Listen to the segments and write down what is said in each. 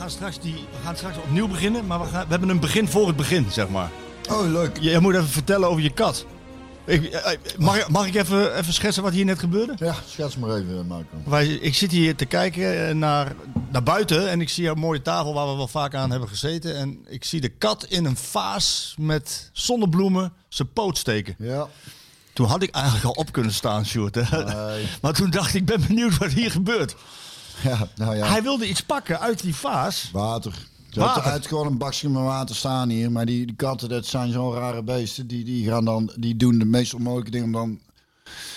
We gaan straks, die, we gaan straks opnieuw beginnen, maar we, gaan, we hebben een begin voor het begin, zeg maar. Oh, leuk. Jij moet even vertellen over je kat. Ik, eh, mag, mag ik even, even schetsen wat hier net gebeurde? Ja, schets maar even, Marco. Wij, ik zit hier te kijken eh, naar, naar buiten en ik zie een mooie tafel waar we wel vaak aan hebben gezeten. En ik zie de kat in een vaas met zonnebloemen zijn poot steken. Ja. Toen had ik eigenlijk al op kunnen staan, Sjoerd. Nee. Maar toen dacht ik, ik ben benieuwd wat hier gebeurt. Ja, nou ja. Hij wilde iets pakken uit die vaas. Water. Had uit gewoon een bakje met water staan hier. Maar die, die katten, dat zijn zo'n rare beesten. Die, die, gaan dan, die doen de meest onmogelijke dingen om dan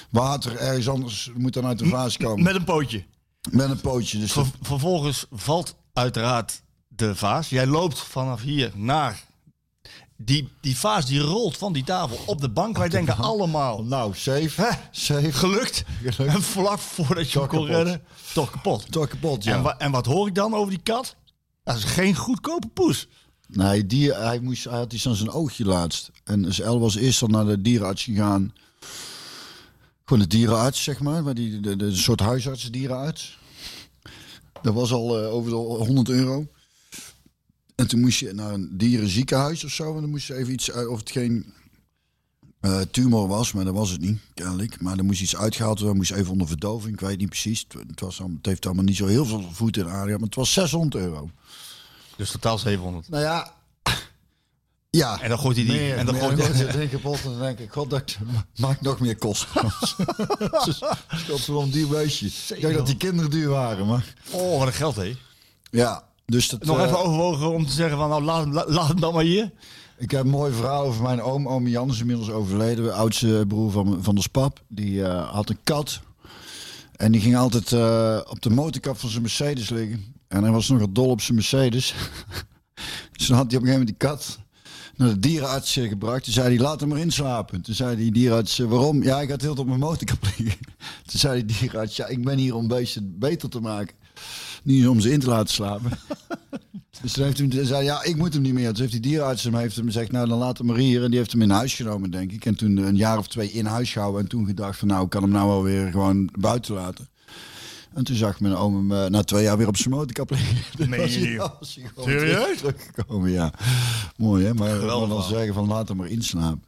water ergens anders moet dan uit de vaas komen. Met een pootje. Met een pootje. Dus Ver- vervolgens valt uiteraard de vaas. Jij loopt vanaf hier naar... Die, die vaas die rolt van die tafel op de bank. Wij denken allemaal... nou, safe. Safe. Gelukt. Gelukt. En vlak voordat je hem kon kapot. redden, toch kapot. Toch kapot, ja. En, wa- en wat hoor ik dan over die kat? Dat is geen goedkope poes. Nee, die, hij, moest, hij had iets aan zijn oogje laatst. En dus El was eerst al naar de dierenarts gegaan. Gewoon de dierenarts, zeg maar. maar die, de, de, de soort huisarts, dierenarts. Dat was al eh, over de 100 euro. En toen moest je naar een dierenziekenhuis of zo. En dan moest je even iets uit, of het geen eh, tumor was, maar dat was het niet, kennelijk. Maar er moest iets uitgehaald worden, moest even onder verdoving. Ik weet niet precies. Het, het was, het heeft allemaal niet zo heel veel voet in aarde, maar het was 600 euro. Dus totaal 700. Nou ja, ja. En dan gooit hij die... Meer, en dan gooit dan hij... het ding kapot en dan denk ik, god, dat maakt nog meer kosten. Godverdomme, duur beestje. Ik dacht dat die kinderen duur waren, maar... Oh, wat een geld, hé. Ja, dus dat... Nog eh, even overwogen om te zeggen van... Nou, laat, laat, laat hem dan maar hier. Ik heb een mooi verhaal over mijn oom. Oom Jan is inmiddels overleden. De oudste broer van, van de Spap. Die eh, had een kat. En die ging altijd eh, op de motorkap van zijn Mercedes liggen. En hij was nogal dol op zijn Mercedes. dus dan had hij op een gegeven moment die kat naar de dierenarts gebracht. Toen zei hij, laat hem maar inslapen. Toen zei die dierenarts, waarom? Ja, ik had heel op mijn motorkap liggen. Toen zei die dierenarts, ja, ik ben hier om beesten beter te maken. Niet om ze in te laten slapen. Dus toen heeft hij zei ja, ik moet hem niet meer. Toen heeft die dierenarts hem, heeft hem gezegd, nou dan laat hem maar hier. En die heeft hem in huis genomen, denk ik. En toen een jaar of twee in huis gehouden. En toen gedacht van, nou, ik kan hem nou wel weer gewoon buiten laten. En toen zag mijn oom hem eh, na twee jaar weer op zijn motorkap liggen. Meen was hij- hij Serieus? terug- Teruggekomen, ja. Mooi, hè? Maar, maar dan zeggen van, laat hem maar inslapen.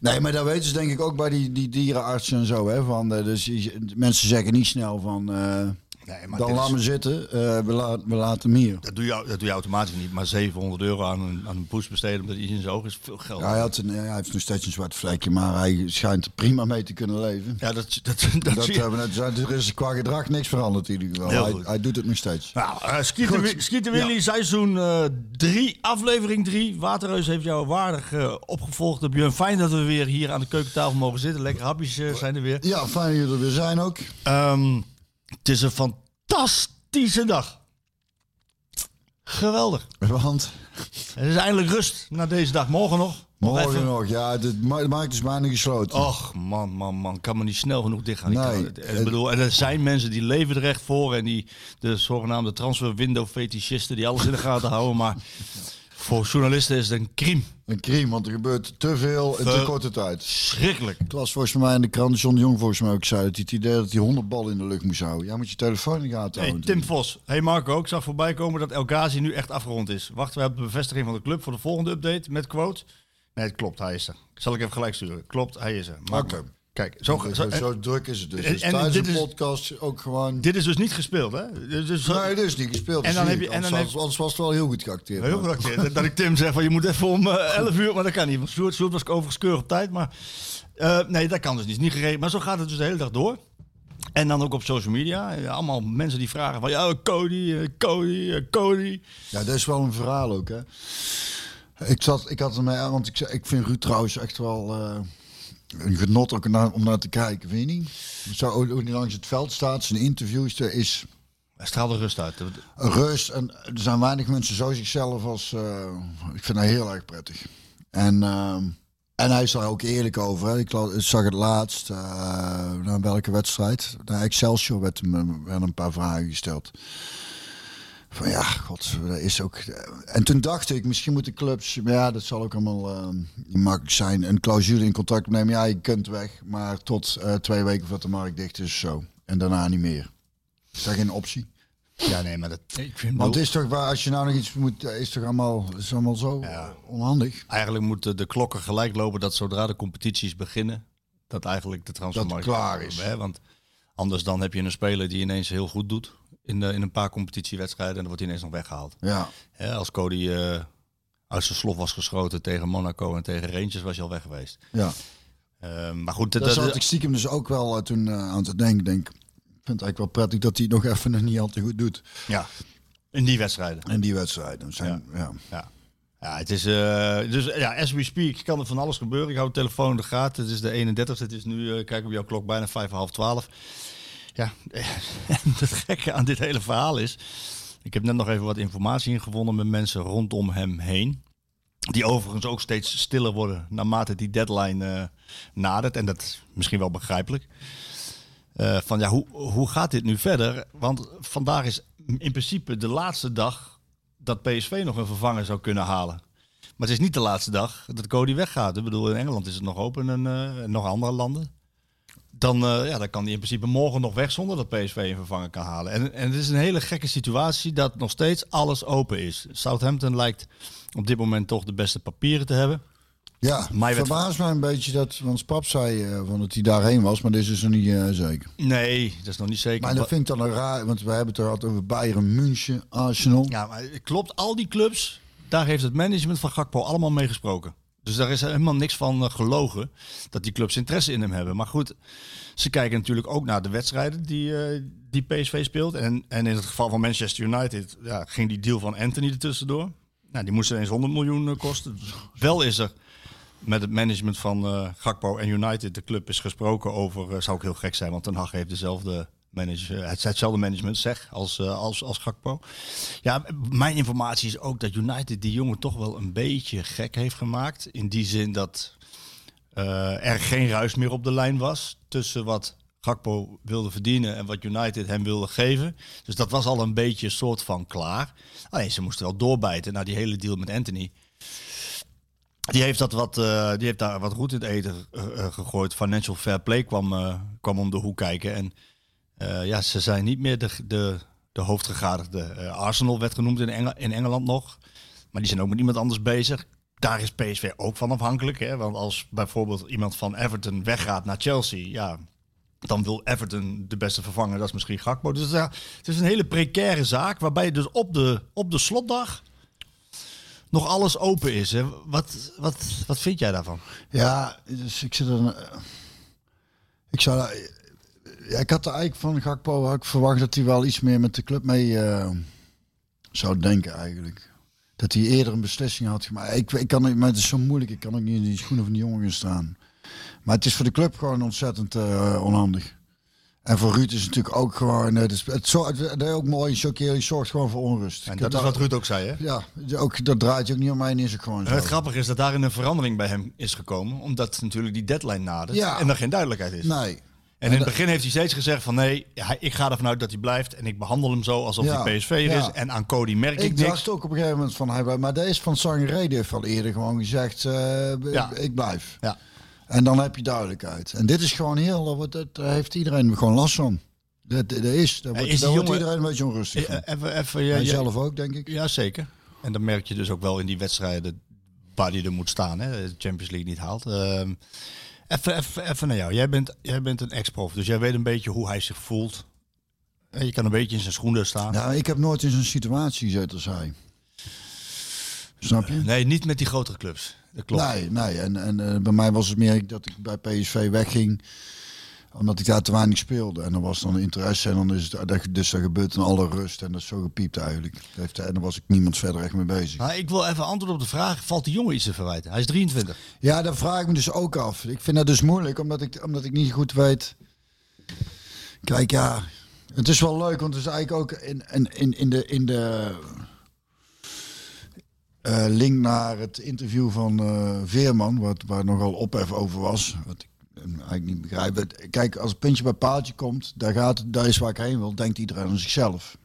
Nee, maar dat weten ze denk ik ook bij die, die dierenartsen en zo, hè. Van, eh, dus mensen zeggen niet snel van... eh, Nee, maar dan laat is- me zitten, eh, we, we laten hem hier. Dat doe, je, dat doe je automatisch niet. Maar 700 euro aan een, aan een poes besteden omdat hij in zijn oog is veel geld. Ja, hij, had een, hij heeft nog steeds een zwart vlekje, maar hij schijnt er prima mee te kunnen leven. Ja, dat, dat, dat, Dat, zie je. hebben we net- er is qua gedrag niks veranderd in ieder geval. Hij, hij doet het nog steeds. Nou, uh, Skieten, Skieten Willy, seizoen 3, aflevering 3. Waterreus heeft jou waardig eh, opgevolgd. Björn, fijn dat we weer hier aan de keukentafel mogen zitten. Lekker hapjes eh, zijn er weer. Ja, fijn dat jullie er weer zijn ook. Ehm, het is een fantastische dag. Geweldig. Want Het is eindelijk rust na deze dag. Morgen nog. Morgen nog, ja, de ma- de markt is bijna gesloten. Och, man, man, man. Kan me niet snel genoeg dichtgaan. Ik Nee. kan het- ik bedoel, en er zijn mensen die leven er echt voor. En die de zogenaamde transfer window fetischisten die alles in de gaten houden. Maar voor journalisten is het een crime. Een crime, want er gebeurt te veel in te korte tijd. Schrikkelijk. Het was volgens mij in de krant, John de Jong volgens mij ook zei, dat hij het idee dat hij 100 ballen in de lucht moest houden. Ja, moet je telefoon in de gaten Hey, houden. Tim Vos. Hey Marco, ik zag voorbij komen dat El Ghazi nu echt afgerond is. Wachten we op de bevestiging van de club voor de volgende update met quote. Nee, het klopt, hij is er. Zal ik even gelijk sturen. Klopt, hij is er. Oké. Kijk, zo, Zo, zo- druk is het dus. en- dus en tijdens dit de is- podcast ook gewoon... dit is dus niet gespeeld, hè? Dus, Nee, dit is niet gespeeld. En dan heb je- en dan heb- anders was het wel heel goed geacteerd. Heel goed acteerd. Dat ik Tim zeg van je moet even om eh, 11 uur, maar dat kan niet. Want Sjoerd, Sjoerd was overigens keurig op tijd. Maar eh, nee, dat kan dus niet. Niet geregeld. Maar zo gaat het dus de hele dag door. En dan ook op social media. Eh, Allemaal mensen die vragen van ja, Cody, eh, Cody, eh, Cody. Ja, dat is wel een verhaal ook, hè. Ik, zat, ik had ermee aan, want ik, ik vind Ruud trouwens echt wel eh, een genot ook naar, om naar te kijken, vind je niet? Zo, hoe hij langs het veld staat, zijn interviews, er is... Hij straalde rust uit. Rust. En er zijn weinig mensen zo zichzelf als... eh, ik vind hij heel erg prettig. En, ehm, en hij is daar ook eerlijk over. Hè. Ik zag het laatst, eh naar welke wedstrijd? Naar Excelsior werd hem, eh, werden een paar vragen gesteld. Van ja, god, dat is ook... En toen dacht ik, misschien moeten clubs... Maar ja, dat zal ook allemaal eh, niet makkelijk zijn. Een clausule in contract nemen. Ja, je kunt weg. Maar tot eh, twee weken voordat de markt dicht is zo. En daarna niet meer. Is dat geen optie? Ja, nee, maar dat, ik vind Want het is toch waar, als je nou nog iets moet, eh, is toch allemaal, is allemaal zo Ja. onhandig. Eigenlijk moeten de klokken gelijk lopen dat zodra de competities beginnen, dat eigenlijk de transfermarkt klaar is. Hè? Want anders dan heb je een speler die ineens heel goed doet in, de, in een paar competitiewedstrijden en dan wordt hij ineens nog weggehaald. Ja, Hè, als Cody eh uit zijn slof was geschoten tegen Monaco en tegen Rangers, was hij al weg geweest. ja. Eh, maar goed, Daar dat- zat dat- ik stiekem dus ook wel eh, toen eh, aan te denken. Denk, ik vind het eigenlijk wel prettig dat hij nog even nog niet al te goed doet. ja, in die wedstrijden. In die wedstrijden. Zijn, ja. Ja. Ja, het is. eh, dus ja, as we speak kan er van alles gebeuren. Ik hou de telefoon in de gaten. Het is de 31 Het is nu, eh, kijk op jouw klok, bijna vijf en half twaalf. Ja, het gekke aan dit hele verhaal is. Ik heb net nog even wat informatie ingevonden met mensen rondom hem heen. Die overigens ook steeds stiller worden naarmate die deadline eh, nadert. En dat is misschien wel begrijpelijk. Eh, van ja, hoe, hoe gaat dit nu verder? Want vandaag is in principe de laatste dag dat PSV nog een vervanger zou kunnen halen. Maar het is niet de laatste dag dat Cody weggaat. Ik bedoel, in Engeland is het nog open en eh, nog andere landen. Dan, eh, ja, dan kan hij in principe morgen nog weg zonder dat PSV een vervanger kan halen. En, en het is een hele gekke situatie dat nog steeds alles open is. Southampton lijkt op dit moment toch de beste papieren te hebben. Ja, Maar verbaast mij een beetje dat, want Pap zei eh, van dat hij daarheen was, maar dit is dus nog niet eh, zeker. Nee, dat is nog niet zeker. Maar dat vind ik dan een raar, want we hebben het er altijd over Bayern, München, Arsenal. Ja, maar klopt. Al die clubs, daar heeft het management van Gakpo allemaal mee gesproken. Dus daar is helemaal niks van eh, gelogen dat die clubs interesse in hem hebben. Maar goed, ze kijken natuurlijk ook naar de wedstrijden die, eh, die PSV speelt. En, en in het geval van Manchester United ja, ging die deal van Anthony er tussendoor. Nou, die moest ineens 100 miljoen eh, kosten. Dus wel is er met het management van Gakpo en United, de club, is gesproken over, eh, zou ook heel gek zijn, want Ten Hag heeft dezelfde manager, het, hetzelfde management zeg als, eh, als, als Gakpo. Ja, mijn informatie is ook dat United die jongen toch wel een beetje gek heeft gemaakt. In die zin dat eh, er geen ruis meer op de lijn was tussen wat Gakpo wilde verdienen en wat United hem wilde geven. Dus dat was al een beetje soort van klaar. Alleen ze moesten wel doorbijten naar die hele deal met Anthony. Die heeft, dat wat, eh, die heeft daar wat goed in het eten eh, eh, gegooid. Financial Fair Play kwam, eh, kwam om de hoek kijken. En eh, ja, ze zijn niet meer de, de, de hoofdgegadigde. Eh, Arsenal werd genoemd in, in Engeland nog. Maar die zijn ook met iemand anders bezig. Daar is PSV ook van afhankelijk. Hè? Want als bijvoorbeeld iemand van Everton weggaat naar Chelsea... Ja, dan wil Everton de beste vervanger. Dat is misschien Gakpo. Dus ja, het is een hele precaire zaak... waarbij dus op de, op de slotdag nog alles open is. Hè? Wat, wat, wat vind jij daarvan? Ja, dus ik zit er. Ik zou. Ja, ik had er eigenlijk van Gakpo had ik verwacht dat hij wel iets meer met de club mee eh, zou denken eigenlijk. Dat hij eerder een beslissing had gemaakt. Ik, ik kan, maar het is zo moeilijk. Ik kan ook niet in die schoenen van die jongen gaan staan. Maar het is voor de club gewoon ontzettend eh, onhandig. En voor Ruud is het natuurlijk ook gewoon. Het is, het, zorgt- het, is ook mooi. Choqueer, zorgt gewoon voor onrust. En dat is wat Ruud ook zei, hè? Ja, ook, dat draait je ook niet om mij. Is het gewoon zo. Het grappige is dat daarin een verandering bij hem is gekomen. Omdat natuurlijk die deadline nadert. Ja. En er geen duidelijkheid is. Nee. En in het begin heeft hij steeds gezegd van nee, ik ga ervan uit dat hij blijft. En ik behandel hem zo alsof Ja, hij PSV'er is. En aan Cody merk ik, Ik niks. dacht ook op een gegeven moment van hij maar deze van Sangeré die heeft al eerder gewoon gezegd eh, Ja. ik blijf. Ja. En dan heb je duidelijkheid. En dit is gewoon heel, dat, dat, daar heeft iedereen gewoon last van. Dat, dat is, daar wordt, is daar wordt jongen- iedereen een beetje onrustig van. Eh, Even, even, ja, zelf ook, denk ik. ja, zeker. En dan merk je dus ook wel in die wedstrijden waar hij er moet staan. Hè, de Champions League niet haalt. Ehm, even, even, even naar jou. Jij bent, jij bent een ex-prof, dus jij weet een beetje hoe hij zich voelt. En Je kan een beetje in zijn schoenen staan. Nou, ik heb nooit in zo'n situatie gezeten als hij. Snap je? Nee, niet met die grotere clubs. Dat klopt. Nee, nee. En, en eh, bij mij was het meer dat ik bij PSV wegging. Omdat ik daar te weinig speelde. En dan was dan interesse. En dan is het, dat- dus dat gebeurt in alle rust. En dat is zo gepiept eigenlijk. Heeft, en daar was ik niemand verder echt mee bezig. Maar ik wil even antwoord op de vraag. Valt die jongen iets te verwijten? Hij is 23. Ja, dat vraag ik me dus ook af. Ik vind dat dus moeilijk. Omdat ik, omdat ik niet goed weet. Kijk, ja. Het is wel leuk, want het is eigenlijk ook in, in, in, in de, in de eh, link naar het interview van eh, Veerman, wat, waar nogal ophef over was. Wat ik eh, eigenlijk niet begrijp. Het- Kijk, als het puntje bij paaltje komt, daar, gaat, het- daar is waar ik heen wil, denkt iedereen aan zichzelf.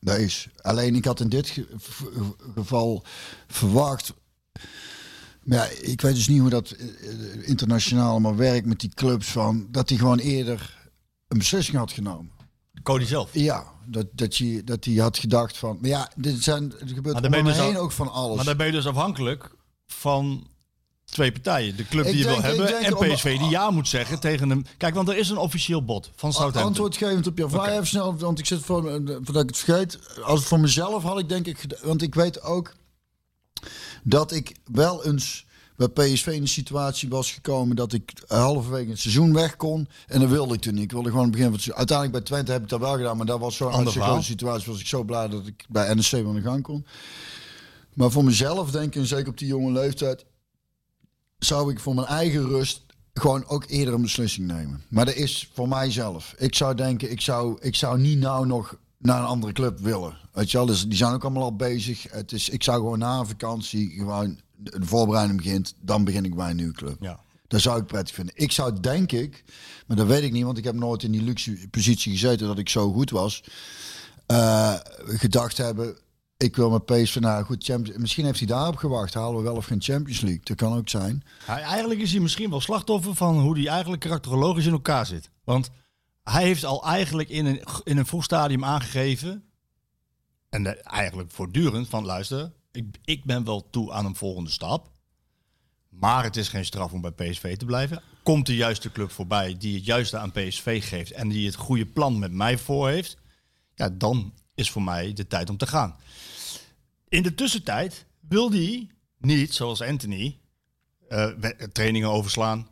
Dat is. Alleen ik had in dit ge- geval verwacht. Maar ja, ik weet dus niet hoe dat eh, eh, internationaal allemaal werkt met die clubs van dat hij gewoon eerder een beslissing had genomen. Cody zelf. Ja, dat, dat, je, dat hij had gedacht van. Maar ja, dit zijn, er gebeurt Maar om me dus heen ook van alles. Maar dan ben je dus afhankelijk van twee partijen. De club Ik die je wil hebben denk en PSV die ja moet zeggen tegen hem. Kijk, want er is een officieel bod van Southampton. Antwoordgevend op jouw vraag even snel, want ik zit voor, voordat ik het vergeet. Als het voor mezelf had ik denk ik, want ik weet ook dat ik wel eens bij PSV in de situatie was gekomen dat ik halverwege het seizoen weg kon. En dat wilde ik toen niet. Ik wilde gewoon het begin van het seizoen. Uiteindelijk bij Twente heb ik dat wel gedaan, maar dat was zo'n Ander uitzichtloze verhaal. situatie. Was ik zo blij dat ik bij NEC aan de gang kon. Maar voor mezelf denk ik, en zeker op die jonge leeftijd, zou ik voor mijn eigen rust gewoon ook eerder een beslissing nemen. Maar dat is voor mijzelf. Ik zou denken, ik zou, ik zou niet nou nog naar een andere club willen. Weet je wel, dus die zijn ook allemaal al bezig. Het is, ik zou gewoon na een vakantie gewoon de voorbereiding begint, dan begin ik bij een nieuwe club. Ja. Dat zou ik prettig vinden. Ik zou denk ik, maar dat weet ik niet, want ik heb nooit in die luxe positie gezeten dat ik zo goed was. eh, gedacht hebben, ik wil met PSV nou goed, Champions, misschien heeft hij daarop gewacht. Halen we wel of geen Champions League? Dat kan ook zijn. Eigenlijk is hij misschien wel slachtoffer van hoe hij eigenlijk karakterologisch in elkaar zit. Want hij heeft al eigenlijk in een, in een vroeg stadium aangegeven, en eh, eigenlijk voortdurend, van luister, ik, ik ben wel toe aan een volgende stap. Maar het is geen straf om bij PSV te blijven. Komt de juiste club voorbij die het juiste aan PSV geeft en die het goede plan met mij voor heeft, ja, dan is voor mij de tijd om te gaan. In de tussentijd wil hij niet, zoals Anthony, eh, trainingen overslaan.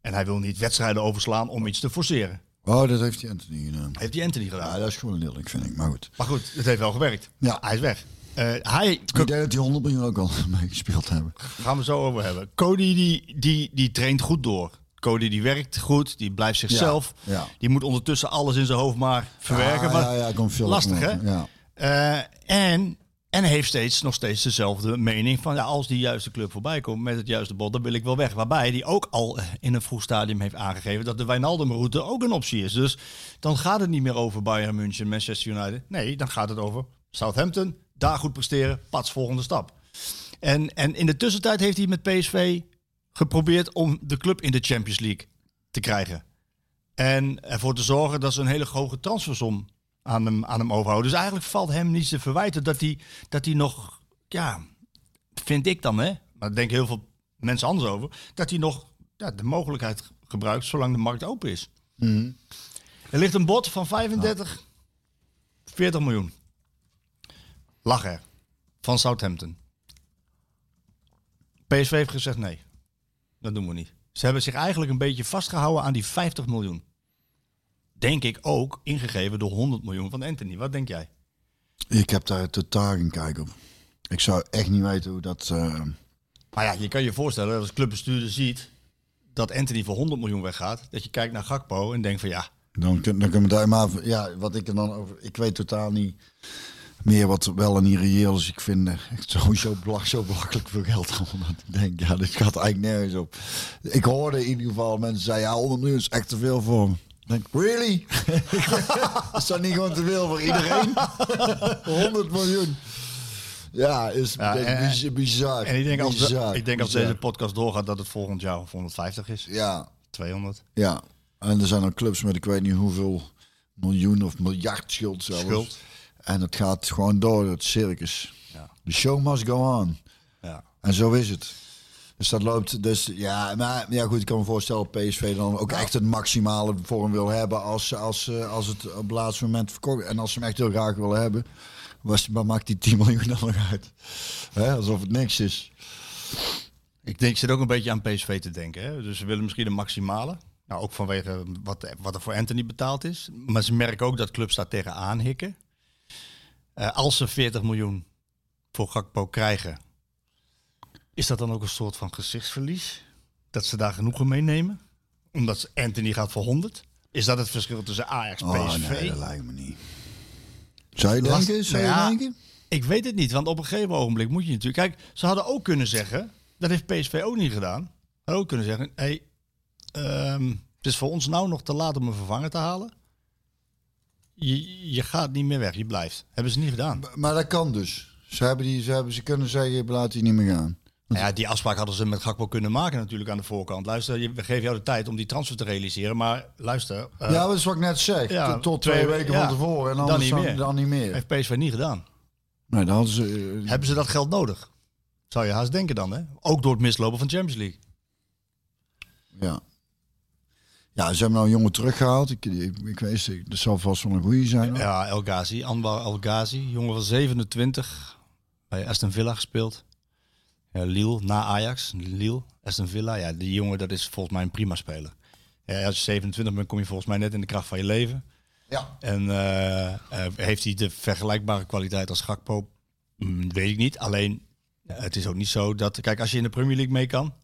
En hij wil niet wedstrijden overslaan om iets te forceren. Oh, dat heeft hij Anthony gedaan. Heeft die Anthony gedaan. Ja, dat is gewoon lelijk, vind ik. Maar goed. Maar goed, het heeft wel gewerkt. Ja. Hij is weg. Eh, hij, Ik denk dat die 100 miljoen ook al mee gespeeld hebben. gaan we zo over hebben. Cody die, die, die traint goed door. Cody die werkt goed, die blijft zichzelf. Ja, ja. Die moet ondertussen alles in zijn hoofd maar verwerken. Ah, maar ja, ja, komt veel lastig hè? Ja. Eh, en, en heeft steeds, nog steeds dezelfde mening van ja, als die juiste club voorbij komt met het juiste bod, dan wil ik wel weg. Waarbij hij ook al in een vroeg stadium heeft aangegeven dat de Wijnaldum-route ook een optie is. Dus dan gaat het niet meer over Bayern München, Manchester United. Nee, dan gaat het over Southampton, daar goed presteren, pats volgende stap. En, en in de tussentijd heeft hij met PSV geprobeerd om de club in de Champions League te krijgen. En ervoor te zorgen dat ze een hele hoge transfersom aan hem, aan hem overhouden. Dus eigenlijk valt hem niets te verwijten dat hij, dat hij nog, ja, vind ik dan hè, maar daar denken heel veel mensen anders over, dat hij nog ja, de mogelijkheid gebruikt zolang de markt open is. Er ligt een bod van 35, 40 miljoen. Lag er. Van Southampton. PSV heeft gezegd nee. Dat doen we niet. Ze hebben zich eigenlijk een beetje vastgehouden aan die 50 miljoen. Denk ik ook ingegeven door 100 miljoen van Anthony. Wat denk jij? Ik heb daar totaal geen kijk op. Ik zou echt niet weten hoe dat... eh, Maar ja, je kan je voorstellen dat als clubbestuurder ziet dat Anthony voor 100 miljoen weggaat. Dat je kijkt naar Gakpo en denkt van ja, dan, kun- dan kunnen we daar maar... Ja, wat ik er dan over... Ik weet totaal niet meer wat wel en niet reëel is. Ik vind eh, echt sowieso belach, zo belachelijk veel geld ik denk, ja, dit gaat eigenlijk nergens op. Ik hoorde in ieder geval mensen zeggen, ja, 100 miljoen is echt te veel voor Ik denk, really? is dat niet gewoon te veel voor iedereen? 100 miljoen. Ja, is Ja, en- biz- bizar. En ik denk als, de- ik denk als deze podcast doorgaat dat het volgend jaar of 150 is. Ja, 200. ja. En er zijn ook clubs met ik weet niet hoeveel miljoen of miljard schuld zelfs. Schuld. En het gaat gewoon door, het circus. Ja. The show must go on. Ja. En zo is het. Dus dat loopt. Dus ja, maar ja, goed, ik kan me voorstellen dat PSV dan ook echt het maximale voor hem wil hebben als, als, eh, als het op het laatste moment verkocht. En als ze hem echt heel graag willen hebben, was, maar maakt die 10 miljoen dan nog uit. Hè, alsof het niks is. Ik denk, ik zit ook een beetje aan PSV te denken. Hè? Dus ze willen misschien een maximale. Nou, ook vanwege wat, wat er voor Anthony betaald is. Maar ze merken ook dat clubs daar tegenaan hikken. Eh, als ze 40 miljoen voor Gakpo krijgen, is dat dan ook een soort van gezichtsverlies? Dat ze daar genoegen mee nemen? Omdat Anthony gaat voor 100? Is dat het verschil tussen Ajax en Oh, PSV? nee, dat lijkt me niet. Zou je Last- denken? Zou nou je ja, denken? Ik weet het niet, want op een gegeven ogenblik moet je natuurlijk... Kijk, ze hadden ook kunnen zeggen, dat heeft PSV ook niet gedaan. Hadden ook kunnen zeggen, hey, ehm, het is voor ons nou nog te laat om een vervanger te halen. Je, je gaat niet meer weg, je blijft. Hebben ze niet gedaan. Maar dat kan dus. Ze, hebben die, ze, hebben, ze kunnen zeggen, laten die niet meer gaan. Nou ja, die afspraak hadden ze met Gakpo kunnen maken natuurlijk aan de voorkant. Luister, je- we geven jou de tijd om die transfer te realiseren, maar luister... eh, ja, dat is wat ik net zeg. ja, tot, tot twee twee we- weken ja. van tevoren. En Dan niet dan, meer. dan niet meer. heeft PSV niet gedaan. Nee, dan hadden ze... eh, Hebben ze dat geld nodig? Zou je haast denken dan, hè? Ook door het mislopen van Champions League. Ja. Ja, ze hebben nou een jongen teruggehaald. Ik, ik, ik weet het, dat zal vast wel een goede zijn. hoor. Ja, El Ghazi, Anwar El Ghazi, jongen van 27, bij Aston Villa gespeeld. Ja, Lille, na Ajax, Lille, Aston Villa. Ja, die jongen, dat is volgens mij een prima speler. Ja, als je 27 bent, kom je volgens mij net in de kracht van je leven. Ja. En eh, eh, heeft hij de vergelijkbare kwaliteit als Gakpo? Mm, weet ik niet. Alleen, het is ook niet zo dat... Kijk, als je in de Premier League mee kan,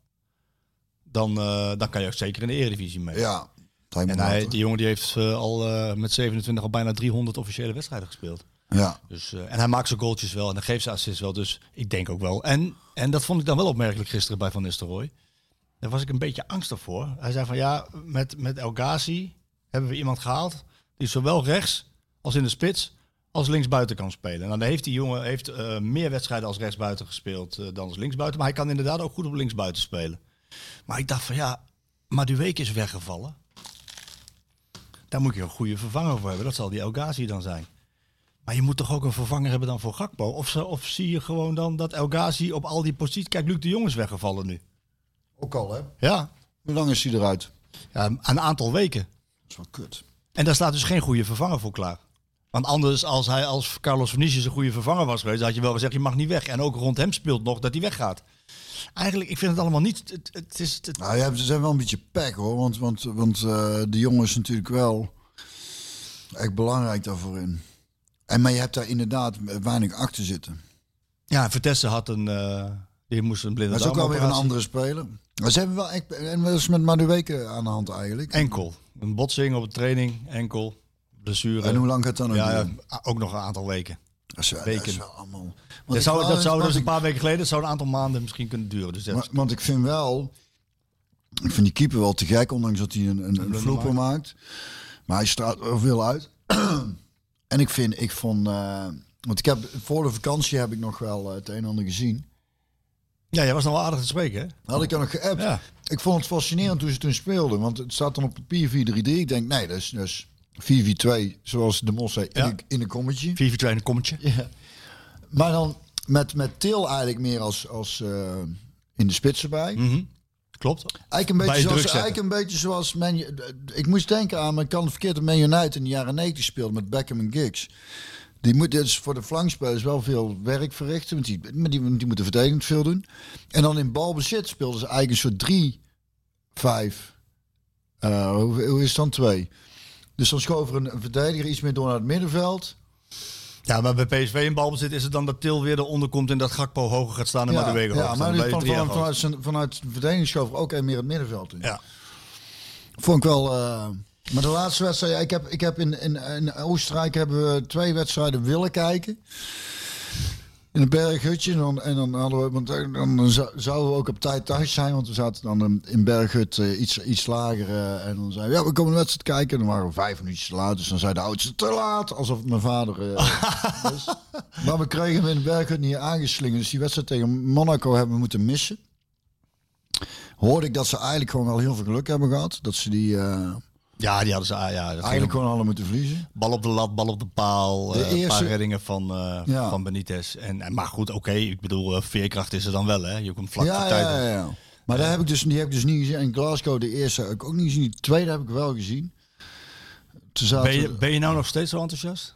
dan, eh, dan kan je ook zeker in de Eredivisie mee. Ja. En hij, die jongen die heeft eh, al eh, met 27 al bijna 300 officiële wedstrijden gespeeld. Ja. Dus, eh, en hij maakt zijn goaltjes wel en dan geeft zijn assists wel. Dus ik denk ook wel. En, en dat vond ik dan wel opmerkelijk gisteren bij Van Nistelrooy. Daar was ik een beetje angstig voor. Hij zei van ja, met, met El Ghazi hebben we iemand gehaald die zowel rechts als in de spits als linksbuiten kan spelen. En dan heeft die jongen heeft, eh, meer wedstrijden als rechtsbuiten gespeeld eh, dan als linksbuiten. Maar hij kan inderdaad ook goed op linksbuiten spelen. Maar ik dacht van ja, maar Duweke is weggevallen. Daar moet je een goede vervanger voor hebben. Dat zal die El Ghazi dan zijn. Maar je moet toch ook een vervanger hebben dan voor Gakpo? Of, of zie je gewoon dan dat El Ghazi op al die posities... Kijk, Luc de Jong is weggevallen nu. Ook al, hè? Ja. Hoe lang is hij eruit? ja, een aantal weken. Dat is wel kut. En daar staat dus geen goede vervanger voor klaar. Want anders, als hij als Carlos Vinicius een goede vervanger was geweest... had je wel gezegd, je mag niet weg. En ook rond hem speelt nog dat hij weggaat. Eigenlijk, ik vind het allemaal niet... Het, het is, het, Nou, ja, ze zijn wel een beetje pek hoor. Want, want, want eh, de jongen is natuurlijk wel echt belangrijk daarvoor in. En, maar je hebt daar inderdaad weinig achter zitten. ja, Vitesse had een... eh, die moest een blinde Dat is ook wel weer een andere speler. Maar ze hebben wel echt... En dat is met Madueke aan de hand eigenlijk. Enkel. Een botsing op de training, enkel. Blessure. En hoe lang gaat dat nog ja, ja, ook nog een aantal weken. Dat is, wel- weken. dat is wel allemaal... Want Dat zou, dat zou dus een paar weken geleden, dat zou een aantal maanden misschien kunnen duren. Dus Maar- want ik vind wel... Ik vind die keeper wel te gek, ondanks dat hij een, een, een vloeper maakt. Maar hij straalt er veel uit. En ik vind, ik vond... eh, want ik heb, voor de vakantie heb ik nog wel eh, het een en ander gezien. ja, jij was nog wel aardig te spreken, hè? Had ik er nog geappt. Ja. Ik vond het fascinerend toen ze toen speelden. Want het staat dan op papier 4-3-3. Ik denk, nee, dat is, dat is 4-4-2. Zoals de Mos zei, in, Ja. een- in een kommetje. 4 4 2 een kommetje. Ja. Maar dan met, met Til eigenlijk meer als, als eh, in de spits erbij. Mhm. Klopt. Eigenlijk een beetje, je zoals, eigenlijk een beetje zoals Man, ik moest denken aan, maar ik kan het verkeerd, Man United in de jaren 90 speelde met Beckham en Giggs. Die moet dus voor de flankspelers wel veel werk verrichten, want die, die, die moeten verdedigend veel doen. En dan in balbezit speelden ze eigenlijk een soort 3, 5, eh, hoe, hoe is het dan? 2. Dus dan schoof een, een verdediger iets meer door naar het middenveld. Ja, maar bij PSV in balbezit is het dan dat Til weer eronder komt en dat Gakpo hoger gaat staan en maar de wegen ja, hoger maar die van, vanuit, zijn, vanuit er ook een meer het middenveld in. Ja. Vond ik wel. eh, maar de laatste wedstrijd, ja, ik heb, ik heb in, in, in Oostenrijk hebben we twee wedstrijden willen kijken. In een berghutje. En dan, en dan hadden we, want dan, dan zou- zouden we ook op tijd thuis zijn. Want we zaten dan in- Berghut eh, iets, iets lager. eh, en dan zeiden we, ja, we komen de wedstrijd kijken. En dan waren we vijf minuutjes te laat. Dus dan zei de oudste, te laat. Alsof mijn vader eh, was. Maar we kregen hem in de Berghut niet aangeslingerd. Dus die wedstrijd tegen Monaco hebben we moeten missen. Hoorde ik dat ze eigenlijk gewoon wel heel veel geluk hebben gehad. Dat ze die... ja, die hadden ze. ah, Ja, dat Eigenlijk gewoon alle moeten verliezen. bal op de lat, bal op de paal. De eh, Een eerste- paar reddingen van, Ja. van Benitez. En, en, maar goed, oké. ik bedoel, eh, veerkracht is er dan wel, hè? Je komt vlak ja, voor tijd. ja, ja, ja. Maar daar heb ik dus, die heb ik dus niet gezien. En Glasgow, de eerste, heb ik ook niet gezien. Die tweede heb ik wel gezien. Zaten, Ben je, ben je nou nog steeds zo enthousiast?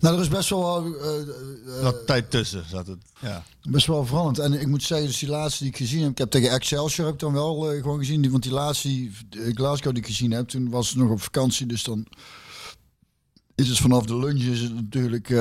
Nou, er is best wel, eh, eh, Wat tijd tussen zat het. Ja. best wel veranderd. En ik moet zeggen, dus die laatste die ik gezien heb... Ik heb tegen Excelsior heb ik dan wel eh, gewoon gezien. Die, want die laatste, die, eh, Glasgow die ik gezien heb, toen was het nog op vakantie. Dus dan is het vanaf de lunch is het natuurlijk... eh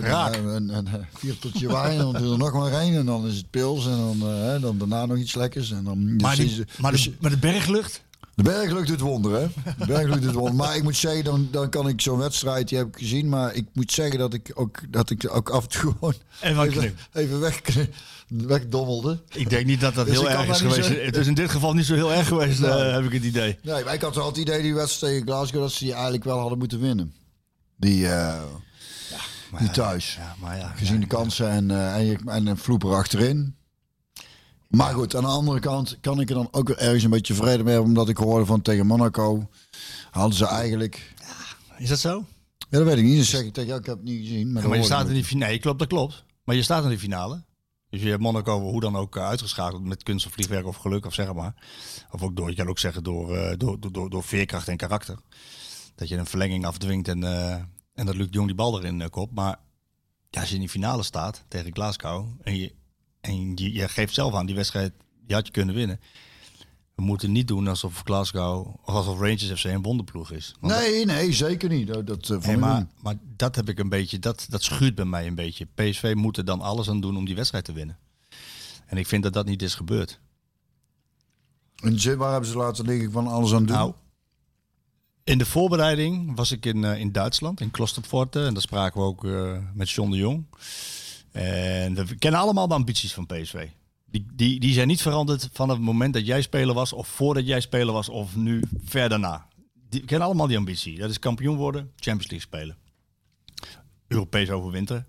Raak. Een, een, een, vierteltje wijn, en dan doe er nog maar één. En dan is het pils en dan, eh, dan daarna nog iets lekkers. En dan, dus Maar, is die, maar, dus- de, maar de berglucht? De Bergluk doet wonderen, hè? De Bergluk doet wonderen. Maar ik moet zeggen, dan, dan kan ik zo'n wedstrijd, die heb ik gezien. Maar ik moet zeggen dat ik ook, dat ik ook af en toe gewoon Even even, even weg, wegdommelde. Ik denk niet dat dat Dus heel erg is geweest. Het is in dit geval niet zo heel erg geweest, Nee. eh, heb ik het idee. Nee, maar ik had wel het idee, die wedstrijd tegen Glasgow, dat ze die eigenlijk wel hadden moeten winnen. Die, eh, die thuis. Ja, maar ja. Gezien de kansen en, eh, en, en een vloeper achterin. Maar goed, aan de andere kant kan ik er dan ook weer ergens een beetje vrede mee hebben. Omdat ik hoorde van tegen Monaco hadden ze eigenlijk... Is dat zo? Ja, dat weet ik niet. Dat zeg ik tegen jou. Ik heb het niet gezien. Maar, Maar, je staat in die finale. Nee, klopt, dat klopt. Maar je staat in de finale. Dus je hebt Monaco hoe dan ook eh, uitgeschakeld met kunst of vliegwerk of geluk of zeg maar. Of ook door, je kan ook zeggen door, eh, door, door, door, veerkracht en karakter. Dat je een verlenging afdwingt en, eh, en dat Luc Jong die bal erin kopt. Maar ja, als je in die finale staat tegen Glasgow en je, en je, je geeft zelf aan die wedstrijd, die had je kunnen winnen. We moeten niet doen alsof Glasgow of alsof Rangers FC een wonderploeg is. Want Nee, nee, zeker niet. Dat, dat, eh, Nee, ik maar, maar dat heb ik een beetje, dat, dat schuurt bij mij een beetje. PSV moet er dan alles aan doen om die wedstrijd te winnen. En ik vind dat dat niet is gebeurd. Zin, waar hebben ze laten liggen van alles aan doen? Nou, in de voorbereiding was ik in, eh, in Duitsland, in Klosterforte. En daar spraken we ook eh, met John de Jong. En we kennen allemaal de ambities van PSV. Die, die, die zijn niet veranderd van het moment dat jij speler was, of voordat jij speler was, of nu ver daarna. Die, we kennen allemaal die ambitie. Dat is kampioen worden, Champions League spelen. Europees overwinteren.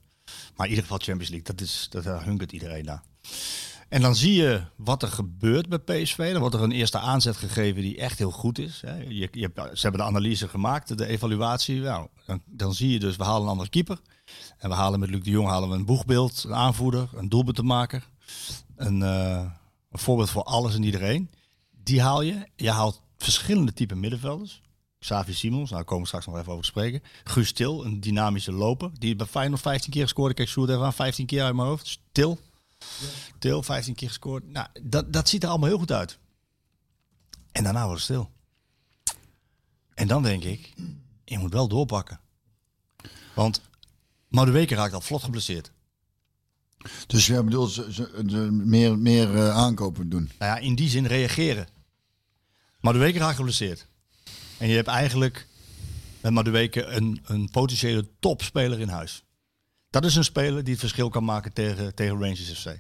Maar in ieder geval Champions League, dat is, dat, daar hunkert iedereen naar. En dan zie je wat er gebeurt bij PSV. Dan wordt er een eerste aanzet gegeven die echt heel goed is. Je, je, ze hebben de analyse gemaakt, de evaluatie. Nou, dan, dan zie je dus, we halen een andere keeper. En we halen met Luc de Jong halen we een boegbeeld, een aanvoerder, een doelpuntenmaker. Een, eh, een voorbeeld voor alles en iedereen. Die haal je. Je haalt verschillende type middenvelders. Xavi Simons, nou daar komen we straks nog even over te spreken. Guus Til, een dynamische loper. Die bij Feyenoord 15 keer gescoord. Ik kijk Sjoerd even aan, 15 keer uit mijn hoofd. Til. Til, 15 keer gescoord. Nou, dat, dat ziet er allemaal heel goed uit. En daarna wordt het stil. En dan denk ik, je moet wel doorpakken. Want Madueke raakt al vlot geblesseerd. Dus jij bedoelt ze, ze, ze meer, meer eh, aankopen doen? Nou ja, in die zin reageren. Madueke raakt geblesseerd. En je hebt eigenlijk met Madueke een, een potentiële topspeler in huis. Dat is een speler die het verschil kan maken tegen, tegen Rangers FC.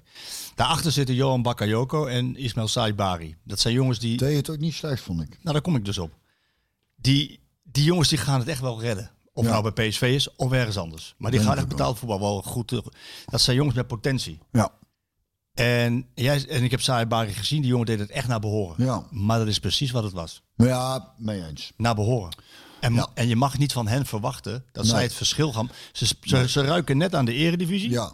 Daarachter zitten Johan Bakayoko en Ismail Saibari. Dat zijn jongens die... Deed het ook niet slecht, vond ik. Nou, daar kom ik dus op. Die, die jongens die gaan het echt wel redden. Of Ja. nou bij PSV is of ergens anders. Maar die Denk gaan echt betaald voetbal wel goed. Dat zijn jongens met potentie. Ja. En, jij, en ik heb Saibari gezien. Die jongen deed het echt naar behoren. Ja. Maar dat is precies wat het was. Maar ja, mee eens. Naar behoren. En, Ja. en je mag niet van hen verwachten dat Nee. zij het verschil gaan... Ze, ze, ze ruiken net aan de eredivisie. Ja.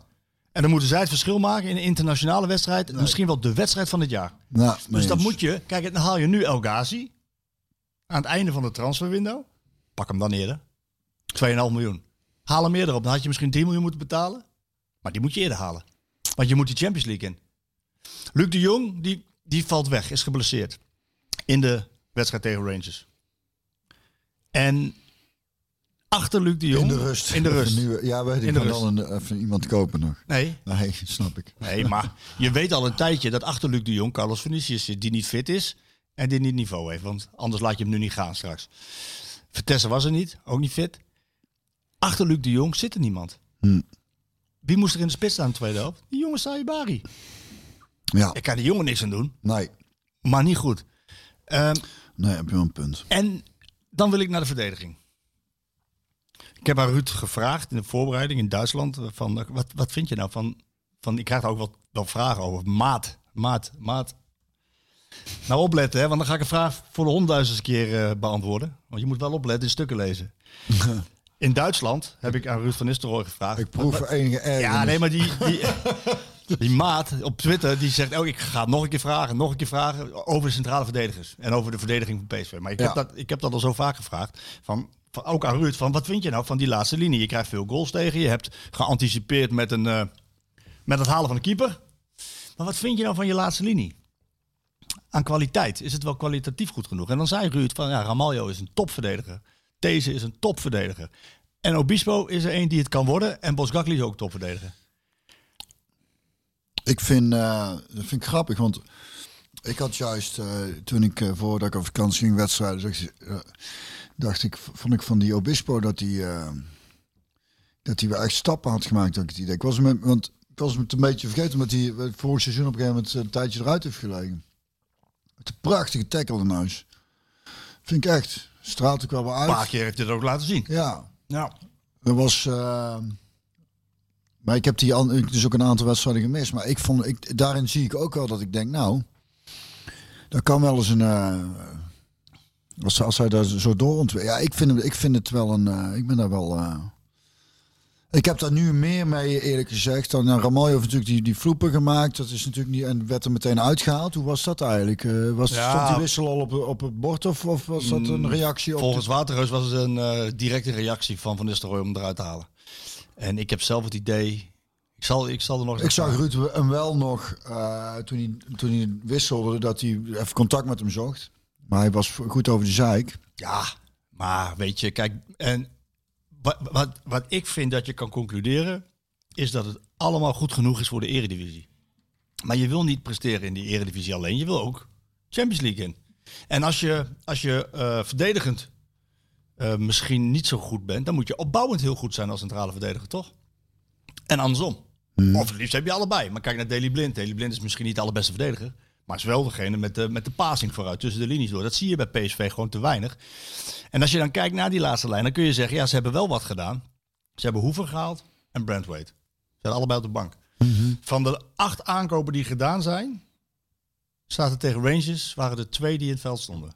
En dan moeten zij het verschil maken in een internationale wedstrijd. Misschien wel de wedstrijd van het jaar. Nou, mee Dus dat moet je... Kijk, dan haal je nu El Ghazi. Aan het einde van de transferwindow. Pak hem dan eerder. 2,5 miljoen. Haal hem eerder op. Dan had je misschien 3 miljoen moeten betalen. Maar die moet je eerder halen. Want je moet die Champions League in. Luc de Jong, die, die valt weg. Is geblesseerd. In de wedstrijd tegen Rangers. En achter Luc de Jong... In de rust. In de rust. nu- ja, weet ik. In de kan rust. dan een, even iemand kopen nog. Nee, Nee, snap ik. Nee, maar je weet al een tijdje dat achter Luc de Jong Carlos Vinicius zit, die niet fit is en die niet niveau heeft. Want anders laat je hem nu niet gaan straks. Vertessen was er niet, ook niet fit. Achter Luc de Jong zit er niemand. Hm. Wie moest er in de spits staan in de tweede helft? Die jonge Saibari. Ja, Ik kan die jongen niks aan doen, nee. maar niet goed. Ehm, Nee, heb je wel een punt. en dan wil ik naar de verdediging. Ik heb aan Ruud gevraagd in de voorbereiding in Duitsland. Van, wat, wat vind je nou van, van... Ik krijg daar ook wel, wel vragen over. Maat, maat, maat. Nou opletten, hè, want dan ga ik een vraag voor de honderdduizendste keer eh, beantwoorden. Want je moet wel opletten in stukken lezen. In Duitsland heb ik aan Ruud van Nistelrooy gevraagd. Ik proef Wat- enige ergernis. ja, nee, maar die, die, die maat op Twitter die zegt: Oh, ik ga het nog een keer vragen, nog een keer vragen over de centrale verdedigers en over de verdediging van PSV. Maar ik, heb, dat, ik heb dat al zo vaak gevraagd. Van, van, ook aan Ruud: van, Wat vind je nou van die laatste linie? Je krijgt veel goals tegen. Je hebt geanticipeerd met, een, eh, met het halen van de keeper. Maar wat vind je nou van je laatste linie? Aan kwaliteit. Is het wel kwalitatief goed genoeg? En dan zei Ruud: van ja, Ramaljo is een topverdediger. Deze is een topverdediger. En Obispo is er een die het kan worden. En Bosgakli is ook topverdediger. Ik vind, eh, dat vind ik grappig, want Ik had juist, eh, toen ik uh, voordat ik op vakantie ging wedstrijden, dacht, uh, dacht ik, vond ik van die Obispo dat hij uh, dat hij wel echt stappen had gemaakt. Dat ik het idee. Ik was met, want ik was het een beetje vergeten, omdat hij vorig seizoen op een gegeven moment een tijdje eruit heeft gelegen. Met een prachtige tackle in huis. Vind ik echt. Straalt ook wel wel uit. Een paar keer heeft hij het ook laten zien. Ja. Ja. Er was. Uh, maar ik heb die dus ook een aantal wedstrijden gemist. Maar ik vond, ik, daarin zie ik ook wel dat ik denk, nou, dat kan wel eens een. Uh, als, als hij daar zo doorontwikkelt. Ja, ik vind, ik vind het wel een. Uh, ik ben daar wel. Ik heb daar nu meer mee, eerlijk gezegd. Dan nou, Ramaljo heeft natuurlijk die, die vloepen gemaakt. Dat is natuurlijk niet. En werd er meteen uitgehaald. Hoe was dat eigenlijk? Uh, was, ja, stond die wissel al op, op het bord? Of, of was dat een reactie op. Volgens de... Waterreus was het een uh, directe reactie van Van Nistelrooy om eruit te halen. En ik heb zelf het idee. Ik zal, ik zal er nog. Ik zag Ruud hem wel nog uh, toen, hij, toen hij wisselde dat hij even contact met hem zocht. Maar hij was goed over de zeik. Ja, maar weet je, kijk, en wat, wat, wat ik vind dat je kan concluderen, is dat het allemaal goed genoeg is voor de eredivisie. Maar je wil niet presteren in die eredivisie alleen, je wil ook Champions League in. En als je, als je uh, verdedigend uh, misschien niet zo goed bent, dan moet je opbouwend heel goed zijn als centrale verdediger, toch? En andersom. Hmm. Of het liefst heb je allebei. Maar kijk naar Daily Blind. Daily Blind is misschien niet de allerbeste verdediger. Maar is wel degene met de, met de passing vooruit tussen de linies door. Dat zie je bij PSV gewoon te weinig. En als je dan kijkt naar die laatste lijn, dan kun je zeggen, ja, ze hebben wel wat gedaan. Ze hebben Hoever gehaald en Brandweight. Ze zijn allebei op de bank. Mm-hmm. Van de acht aankopen die gedaan zijn, staat er tegen Rangers, waren er twee die in het veld stonden.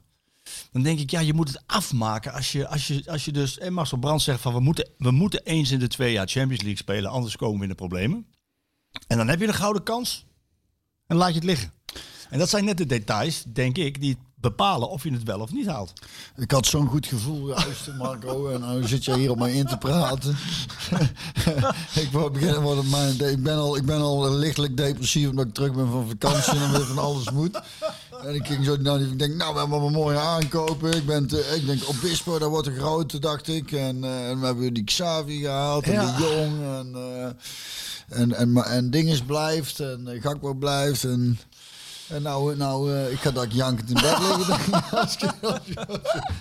Dan denk ik, ja, je moet het afmaken als je, als je, als je dus, en Marcel Brands zegt van, we moeten, we moeten eens in de twee jaar Champions League spelen, anders komen we in de problemen. En dan heb je een gouden kans en laat je het liggen. En dat zijn net de details, denk ik, die bepalen of je het wel of niet haalt. Ik had zo'n goed gevoel, juist, Marco. En nu zit je hier op mij in te praten. ik, beginnen, wordt mijn, ik, ben al, ik ben al lichtelijk depressief omdat ik terug ben van vakantie en weer van alles moet. En ik ging zo naar ik denk, nou, we hebben wel mooie aankopen. Ik, ben te, ik denk, Obispo, dat wordt een grote, dacht ik. En, uh, en we hebben die Xavi gehaald en ja. de Jong. En, uh, en, en, en, en Dinges blijft en Gakpo blijft en... En nou, nou uh, ik ga dat jankend in bed liggen.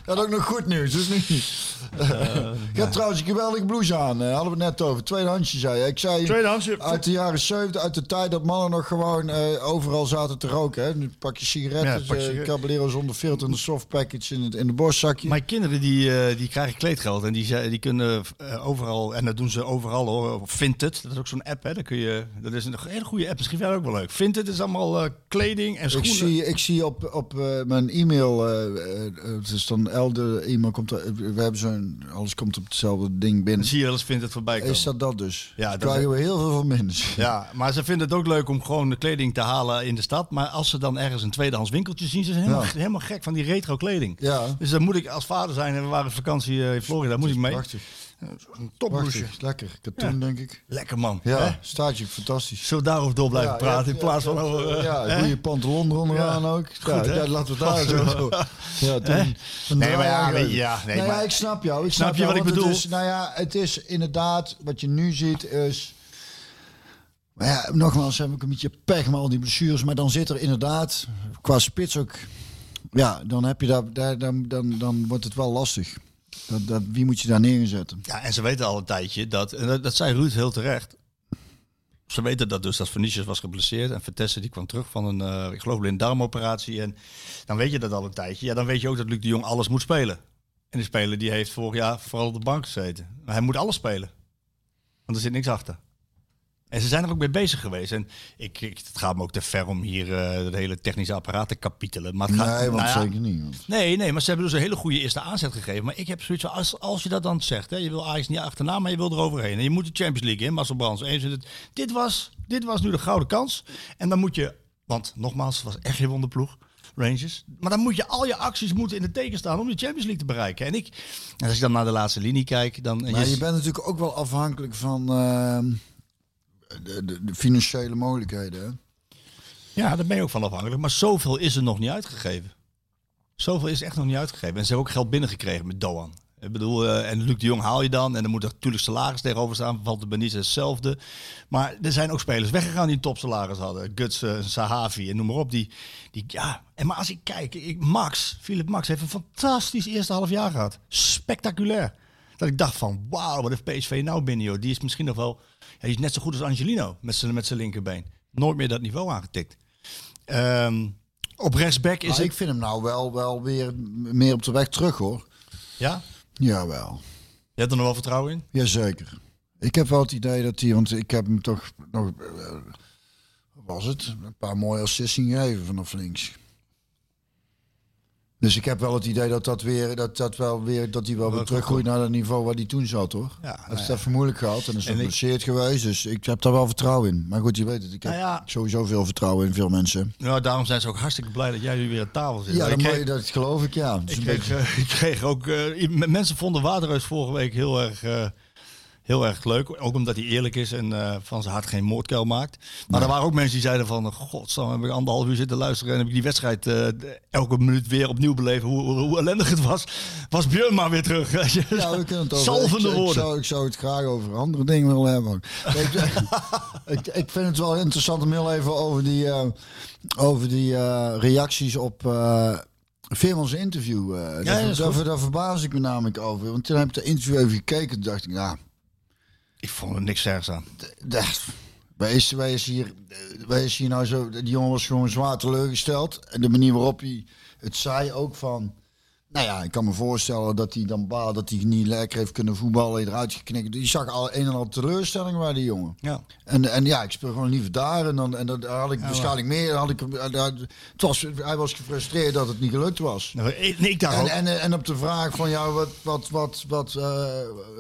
dat ook nog goed nieuws, dus niet. Uh, ik heb trouwens een geweldige blouse aan. Uh, hadden we het net over. Tweedehandsje zei je. Ik zei Tweedehandsje. uit de jaren 70, uit de tijd dat mannen nog gewoon uh, overal zaten te roken. Hè. Nu pak je sigaretten, ja, uh, Caballero zonder filter en de soft package in, het, in de borstzakje. Mijn kinderen die, die krijgen kleedgeld en die, die kunnen overal, en dat doen ze overal hoor. Vinted, dat is ook zo'n app hè. Dat, kun je, dat is een hele goede app, misschien wel ook wel leuk. Vinted is allemaal kleding en schoenen. Ik zie, ik zie op, op uh, mijn e-mail, uh, uh, het is dan elde e-mail, komt er, we hebben zo'n, alles komt op hetzelfde ding binnen. Zie je wel eens vindt het voorbij komen. Is dat dat dus? Ja, dat krijgen we heel veel van mensen. Ja, maar ze vinden het ook leuk om gewoon de kleding te halen in de stad. Maar als ze dan ergens een tweedehands winkeltje zien, ze zijn helemaal, ja. helemaal gek van die retro kleding. Ja. Dus dan moet ik als vader zijn en we waren op vakantie in Florida, moet ik mee. Prachtig. Een topbloesje. Lekker. Katoen, ja. denk ik. Lekker man. Ja, hè? staat je fantastisch. Zo daarover door blijven ja, praten ja, in plaats van over... Ja, goede pantalon eronder ook. Goed, ja, laten we daar zo... Ja, toen, nee, maar ja, nee, ja, nee, nou maar, ik snap jou. Ik snap, snap je wat ik bedoel? Is, nou ja, het is inderdaad, wat je nu ziet is... Maar ja, nogmaals heb ik een beetje pech met al die blessures. Maar dan zit er inderdaad, qua spits ook... Ja, dan heb je daar, daar dan, dan, dan wordt het wel lastig. Dat, wie moet je daar neerzetten? Ja, en ze weten al een tijdje dat, en dat, zei Ruud heel terecht. Ze weten dat dus dat Venetius was geblesseerd en Vertessen die kwam terug van een, uh, ik geloof, een darmoperatie. En dan weet je dat al een tijdje. Ja, dan weet je ook dat Luc de Jong alles moet spelen. En die speler die heeft vorig jaar vooral op de bank gezeten. Maar hij moet alles spelen. Want er zit niks achter. En ze zijn er ook mee bezig geweest. En ik, ik, het gaat me ook te ver om hier uh, het hele technische apparaat te kapitelen. Maar het gaat, nee, want nou ja, zeker niet. Want... Nee, nee, maar ze hebben dus een hele goede eerste aanzet gegeven. Maar ik heb zoiets van, als, als je dat dan zegt, hè, je wil Ajax niet achterna, maar je wil er overheen. En je moet de Champions League in, Marcel Brands. Eens, dit, was, dit was nu de gouden kans. En dan moet je, want nogmaals, het was echt geen wonderploeg. Rangers. Maar dan moet je al je acties moeten in de teken staan om de Champions League te bereiken. En ik, als ik dan naar de laatste linie kijk, dan. Maar je, je bent natuurlijk ook wel afhankelijk van. Uh de, financiële mogelijkheden. Ja, daar ben je ook van afhankelijk. Maar zoveel is er nog niet uitgegeven. Zoveel is echt nog niet uitgegeven. En ze hebben ook geld binnengekregen met Doan. Ik bedoel, eh, en Luc de Jong haal je dan. En dan moet er natuurlijk salaris tegenover staan. Valt de Benitez hetzelfde. Maar er zijn ook spelers weggegaan die topsalaris hadden. Guts, Sahavi en noem maar op. Die, die, ja. En maar als ik kijk, ik, Max, Philip Max heeft een fantastisch eerste half jaar gehad. Spectaculair. Dat ik dacht van, wauw, wat heeft PSV nou binnen, joh. Die is misschien nog wel, die is net zo goed als Angelino met zijn met zijn linkerbeen. Nooit meer dat niveau aangetikt. Ehm, op rechtsback is het... ik vind hem nou wel, wel weer meer op de weg terug hoor. Ja? Jawel. Je hebt er nog wel vertrouwen in? Jazeker. Ik heb wel het idee dat hij, want ik heb hem toch nog, eh, was het? Een paar mooie assists gegeven vanaf links. Dus ik heb wel het idee dat dat weer, dat dat wel weer, dat hij wel weer teruggroeit naar het niveau waar hij toen zat, hoor. Ja, dat nou is ja. even moeilijk gehad en is geblesseerd geweest, dus ik heb daar wel vertrouwen in. Maar goed, je weet het, ik heb Nou ja. sowieso veel vertrouwen in veel mensen. Nou, daarom zijn ze ook hartstikke blij dat jij nu weer aan tafel zit. Ja, dat, kreeg, dat geloof ik, ja. Is ik, kreeg, beetje- eh, ik kreeg ook... eh, mensen vonden Waterreus vorige week heel erg... eh, Heel erg leuk, ook omdat hij eerlijk is en eh, van zijn hart geen moordkuil maakt. Maar er waren ook mensen die zeiden van, godsam, heb ik anderhalf uur zitten luisteren en heb ik die wedstrijd eh, elke minuut weer opnieuw beleven hoe, hoe, hoe ellendig het was. Was Björn maar weer terug. Ja, we kunnen het over. Zalvende ik, ik, woorden. zou, ik zou het graag over andere dingen willen hebben. ik, ik, ik vind het wel interessant om heel even over die, eh, over die eh, reacties op Veerman's interview. eh Ja, daar, daar, daar verbaas ik me namelijk over. Want toen heb ik de interview even gekeken. Toen dacht ik, nou, Ik vond er niks ergs aan. dat, wij is, wij is hier, wij is hier nou zo. Die jongen was gewoon zwaar teleurgesteld. En de manier waarop hij het zei ook van. Nou ja, ik kan me voorstellen dat hij dan baal dat hij niet lekker heeft kunnen voetballen, eruit geknikt. Die zag al een en al teleurstelling bij die jongen. Ja. En, en ja, ik speel gewoon liever daar. En dan, en dan had ik waarschijnlijk meer. Had ik, eh, het was, hij was gefrustreerd dat het niet gelukt was. Nou, ik, nee, ik dacht En, ook. en, en op de vraag van ja, wat, wat, wat, wat, eh,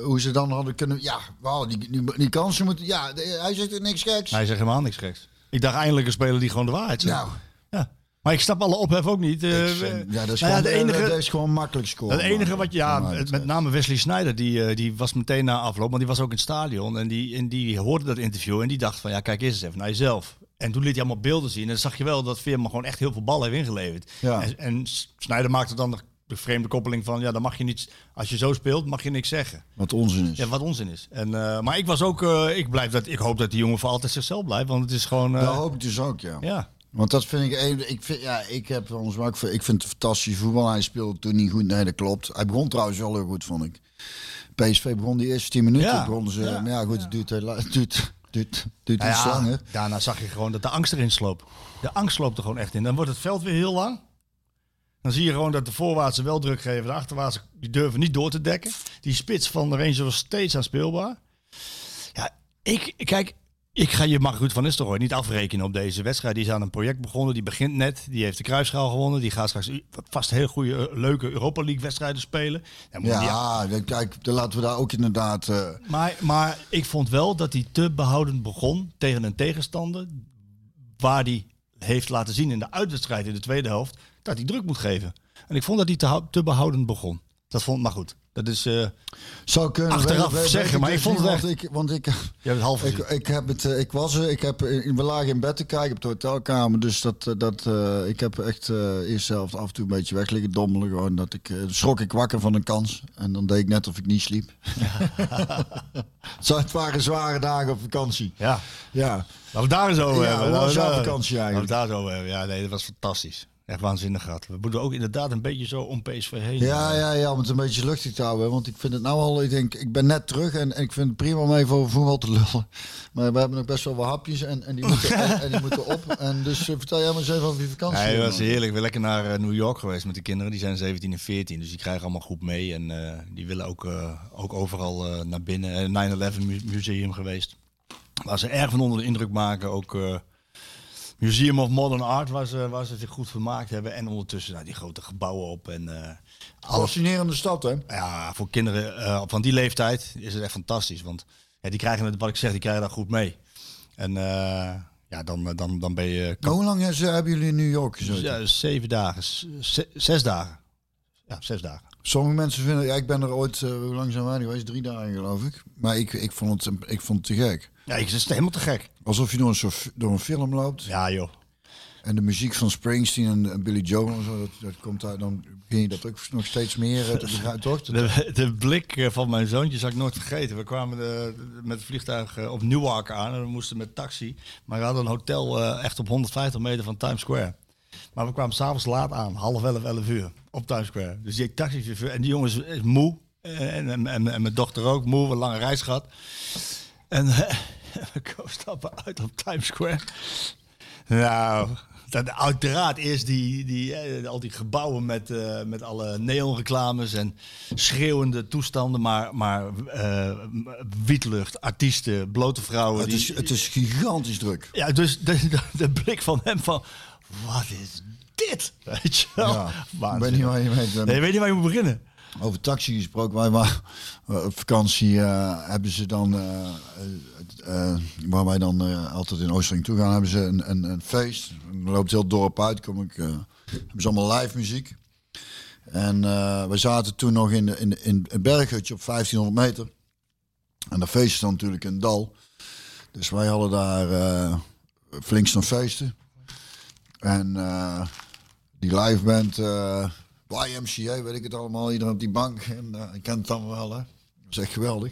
hoe ze dan hadden kunnen. Ja, we die, die, die kansen moeten. Ja, hij zegt er niks geks. Hij zegt helemaal niks geks. Ik dacht eindelijk een speler die gewoon de waarheid zegt. Nou, Ja. Maar ik snap alle ophef ook niet. Eh, ik ja, dat is, nou ja, gewoon, de enige, dat is gewoon makkelijk scoren. Het enige wat, ja, met name Wesley Sneijder, die, eh, die was meteen na afloop, want die was ook in het stadion. En die, en die hoorde dat interview en die dacht van, ja, kijk eens even naar jezelf. En toen liet hij allemaal beelden zien. En dan zag je wel dat Veerman gewoon echt heel veel ballen heeft ingeleverd. Ja. En, en Sneijder maakte dan de, de vreemde koppeling van, ja, dan mag je niet, als je zo speelt, mag je niks zeggen. Wat onzin is. Ja, wat onzin is. En, eh, maar ik was ook, eh, ik, blijf dat, ik hoop dat die jongen voor altijd zichzelf blijft, want het is gewoon, eh, dat hoop ik dus ook, ja. ja. Want dat vind ik, een- ik vind, ja, ik heb ons maar, ik vind, ik vind het fantastisch voetbal. Hij speelde toen niet goed, nee, dat klopt. Hij begon trouwens wel heel goed, vond ik. PSV begon die eerste 10 minuten, Ja, begonnen ze, ja, maar ja, goed, het duurt, heel duurt, duurt, duurt Nou iets ja, langer. Daarna zag je gewoon dat de angst erin sloop. De angst sloopt er gewoon echt in. Dan wordt het veld weer heel lang. Dan zie je gewoon dat de voorwaartse wel druk geven. De achterwaartse die durven niet door te dekken. Die spits van de Rangers was steeds aanspeelbaar. Ja, ik, kijk, ik ga je Mark Ruud van Nistelrooy niet afrekenen op deze wedstrijd. Die is aan een project begonnen. Die begint net. Die heeft de kruisschaal gewonnen. Die gaat straks vast heel goede, eh, leuke Europa League wedstrijden spelen. Dan moet die Ja, dan- kijk, dan laten we daar ook inderdaad... eh, maar, maar ik vond wel dat hij te behoudend begon tegen een tegenstander. Waar hij heeft laten zien in de uitwedstrijd in de tweede helft. Dat hij druk moet geven. En ik vond dat hij te, te behoudend begon. Dat vond maar goed. Dat is. eh zou kunnen Achteraf weet- zeggen, weet maar ik vond het want ik, want ik, je hebt het half Ik, ik heb het, eh, ik was er, ik heb, eh, we lagen in bed te kijken op de hotelkamer, dus dat, dat, ik heb echt eerst zelf af en toe een beetje weg liggen dommelen, gewoon dat ik, schrok ik wakker van een kans en dan deed ik net of ik niet sliep. Zo, het waren zware dagen op vakantie. ja. Ja, Laten we daar eens over Ja, hebben. vakantie Laten we eigenlijk? daar zo over hebben. Ja, nee, dat was fantastisch. Echt waanzinnig gehad. We moeten ook inderdaad een beetje zo om PSV heen. ja, ja, ja, om het een beetje luchtig te houden, want ik vind het nou al, ik denk, ik ben net terug en, en ik vind het prima om even over voetbal te lullen. Maar we hebben nog best wel wat hapjes en, en, die, moeten, en, en die moeten op. En dus eh, vertel jij maar eens even over je vakantie. Nee, het was heerlijk. Ik ben lekker naar eh, New York geweest met de kinderen. Die zijn 17 en 14, dus die krijgen allemaal goed mee. En eh, die willen ook, eh, ook overal eh, naar binnen. Eh, 9-11 mu- museum geweest. Waar ze erg van onder de indruk maken. Ook eh, Museum of Modern Art, waar ze, waar ze zich goed vermaakt hebben. En ondertussen nou, die grote gebouwen op. En eh, alles Fascinerende stad, hè? ja, voor kinderen eh, van die leeftijd is het echt fantastisch. Want ja, die krijgen het, wat ik zeg, die krijgen daar goed mee. En eh, ja, dan, dan, dan ben je... Maar hoe lang hebben jullie in New York gezeten? Ja, zeven dagen. z- zes dagen. Ja, zes dagen. Sommige mensen vinden, ja, ik ben er ooit, hoe lang zijn wij geweest? Drie dagen geloof ik. Maar ik, ik, vond het, ik vond het te gek. Ja, ik is helemaal te gek. Alsof je door een, soort, door een film loopt. Ja, joh. En de muziek van Springsteen en, Billy Joel en zo, dat, dat komt uit, dan begin je dat ook nog steeds meer eh, te begrijpen, toch? De, de blik eh, van mijn zoontje zal ik nooit vergeten. We kwamen de, met het vliegtuig eh, op Newark aan en we moesten met taxi. Maar we hadden een hotel eh, echt op 150 meter van Times Square. Maar we kwamen s'avonds laat aan, half elf, elf uur, op Times Square. Dus die taxichauffeur, en die jongen is, is moe. eh, En, en, en, en mijn dochter ook, moe, een lange reis gehad. En eh, komen stappen uit op Times Square. Nou, dat, uiteraard eerst die, die, eh, al die gebouwen met, eh, met alle neonreclames en schreeuwende toestanden, maar, maar eh, wietlucht, artiesten, blote vrouwen. Het die- is, het is gigantisch druk. ja, dus de, de, de blik van hem van, wat is dit? Weet je wel? Ja, ik weet niet waar je mee Nee, weet niet waar je moet beginnen. Over taxi gesproken, wij waren op vakantie eh, hebben ze dan, eh, eh, waar wij dan altijd in Oostring toe gaan, hebben ze een, een, een feest. Dan loopt heel dorp uit, kom ik, hebben ze allemaal live muziek. En we zaten toen nog in, in, in een berghutje op 1500 meter. En dat feest is dan natuurlijk een dal. Dus wij hadden daar flink staan feesten. En die live band, YMCA, weet ik het allemaal, iedereen op die bank. En eh, ik ken het allemaal wel, hè. Dat is echt geweldig.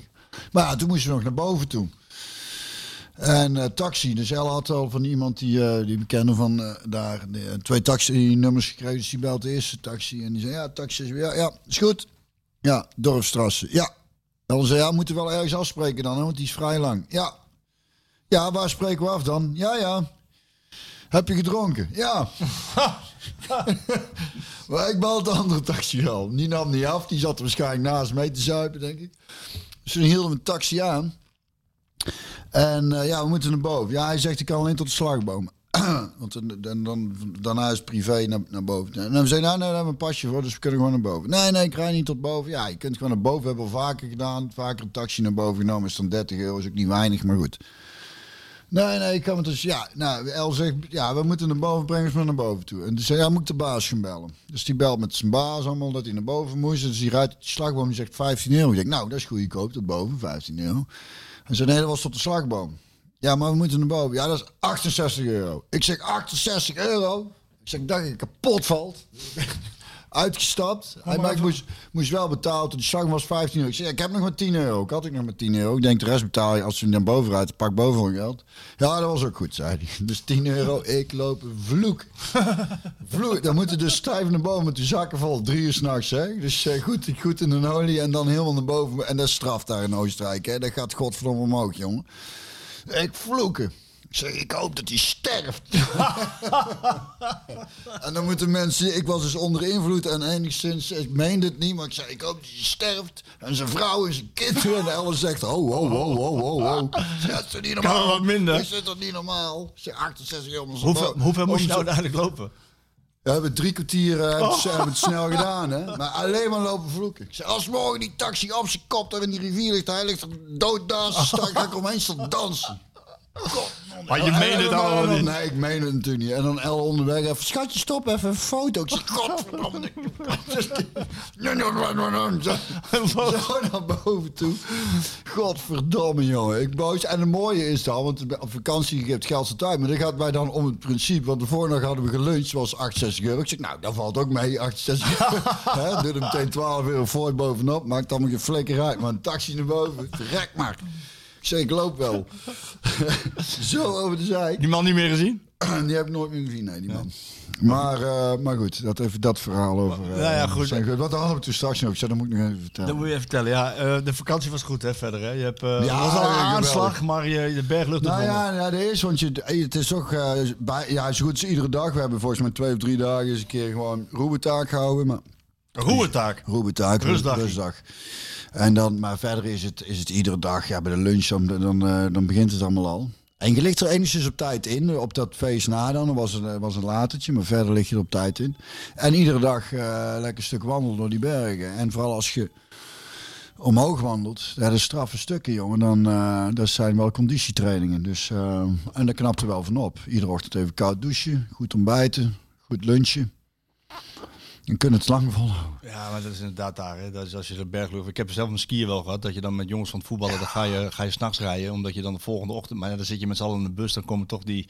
Maar ja, toen moesten we nog naar boven toe. En eh, taxi, dus El had al van iemand die, eh, die we kennen van daar twee taxi-nummers gekregen. Dus die belt de eerste taxi en die zei, ja, taxi is weer, ja, ja, is goed. Ja, Dorfstrasse, ja. Dan zei ja, we moeten wel ergens afspreken dan, hè, want die is vrij lang. Ja. Ja, waar spreken we af dan? Ja, ja. Heb je gedronken? Ja. maar ik belde de andere taxi al. Die nam niet af. Die zat er waarschijnlijk naast mee te zuipen, denk ik. Dus toen hielden we een taxi aan. En eh, ja, we moeten naar boven. Ja, hij zegt ik kan alleen tot de slagboom. Want dan, dan, dan, daarna is het privé naar, naar boven. En dan zei nou, nee, daar hebben we een pasje voor, dus we kunnen gewoon naar boven. Nee, nee, ik rij niet tot boven. Ja, je kunt gewoon naar boven. Hebben we al vaker gedaan. Vaker een taxi naar boven genomen. Is dan 30 euro, is ook niet weinig, maar goed. Nee, nee, ik kan het dus. Ja, nou, El zegt, ja, we moeten naar boven, breng ons maar naar boven toe. En toen zei, ja, moet ik de baas gaan bellen. Dus die belt met zijn baas allemaal dat hij naar boven moest. Dus die rijdt die slagboom die zegt 15 euro. Ik denk, nou, dat is goedkoop, tot boven, 15 euro. Hij zei, nee, dat was tot de slagboom. Ja, maar we moeten naar boven. Ja, dat is 68 euro. Ik zeg, 68 euro? Ik zeg, dat je kapot valt. Uitgestapt. Hij maar moest, moest wel betalen. De slag was 15 euro. Ik zeg, ik heb nog maar 10 euro. Ik had ik nog maar 10 euro. Ik denk, de rest betaal je als je naar boven rijdt. Pak boven geld. Ja, dat was ook goed, zei hij. Dus 10 euro. Ik loop vloek. Vloek. Dan moeten dus stijf naar boven met die zakken vol. Drie uur s'nachts, hè. Dus eh, goed, goed in een olie en dan helemaal naar boven. En dat is straf daar in Oostenrijk, hè. Dat gaat godverdomme omhoog, jongen. Ik vloeken. Ik zeg, ik hoop dat hij sterft. en dan moeten mensen... Ik was dus onder invloed en enigszins... Ik meende het niet, maar ik zei, ik hoop dat hij sterft. En zijn vrouw en zijn kinderen. En Ellen zegt, oh, oh, oh, oh, oh, oh. Dat is toch niet normaal? Kan wat minder. Is dat toch niet normaal? Zeg, 68 euro. maar zo- Hoeveel, hoeveel moest je nou eigenlijk lopen? we hebben drie kwartier eh, hebben het- hebben het snel gedaan, hè? Maar alleen maar lopen vloeken. Ik zei, als morgen die taxi op zijn kop daar in die rivier ligt, hij ligt er dood dansen, sta ik omheen staan dansen. God, Maar je meende het allemaal niet. Nee, ik meen het natuurlijk niet. En dan El onderweg even, schatje, stop even een foto. Ik zeg, godverdomme. Zo naar boven toe. Godverdomme, jongen. Ik boos. En het mooie is dan, want op vakantie geeft geld zijn tijd. Maar dan gaat mij dan om het principe. Want de vorige dag hadden we geluncht, was 68 euro. Ik zeg, nou, dat valt ook mee, 68 euro. Hè, Doe er meteen 12 euro voor bovenop. Maakt allemaal geen flikker uit. Maar een taxi naar boven, verrek maar. Ik zeg, ik loop wel. Zo over de zijk. Die man niet meer gezien? Die heb ik nooit meer gezien, nee, die man. Maar, eh, maar goed, dat even dat verhaal over. Nou ja, goed. zijn- Wat hadden we toen straks nog? Ik zei, dat moet ik nog even vertellen. Dat moet je even vertellen. Ja, eh, de vakantie was goed hè, verder. Hè? Je hebt, Ja, was al een aanslag, maar je, de berglucht Nou ja, ja, dat is, want je, het is toch, bij, ja, zo goed als iedere dag. We hebben volgens mij twee of drie dagen eens een keer gewoon roebetaak gehouden. Maar roebetaak, Rustdag. rustdag. En dan, maar verder is het, is het iedere dag, ja, bij de lunch, dan, dan, eh, dan begint het allemaal al. En je ligt er enigszins op tijd in, op dat feest na dan, was het, eh, was een latertje, maar verder lig je er op tijd in. En iedere dag eh, lekker een stuk wandelen door die bergen. En vooral als je omhoog wandelt, dat is straffe stukken, jongen, dan dat zijn wel conditietrainingen. Dus, en daar knapt er wel van op. Iedere ochtend even koud douchen, goed ontbijten, goed lunchen. Je kunt het lang volhouden. Ja, maar dat is inderdaad daar. Hè. Dat is als je de berglucht... Ik heb zelf een skier wel gehad. Dat je dan met jongens van het voetballen... dan ga je, ga je s'nachts rijden. Omdat je dan de volgende ochtend... Maar ja, dan zit je met z'n allen in de bus. Dan komen toch die...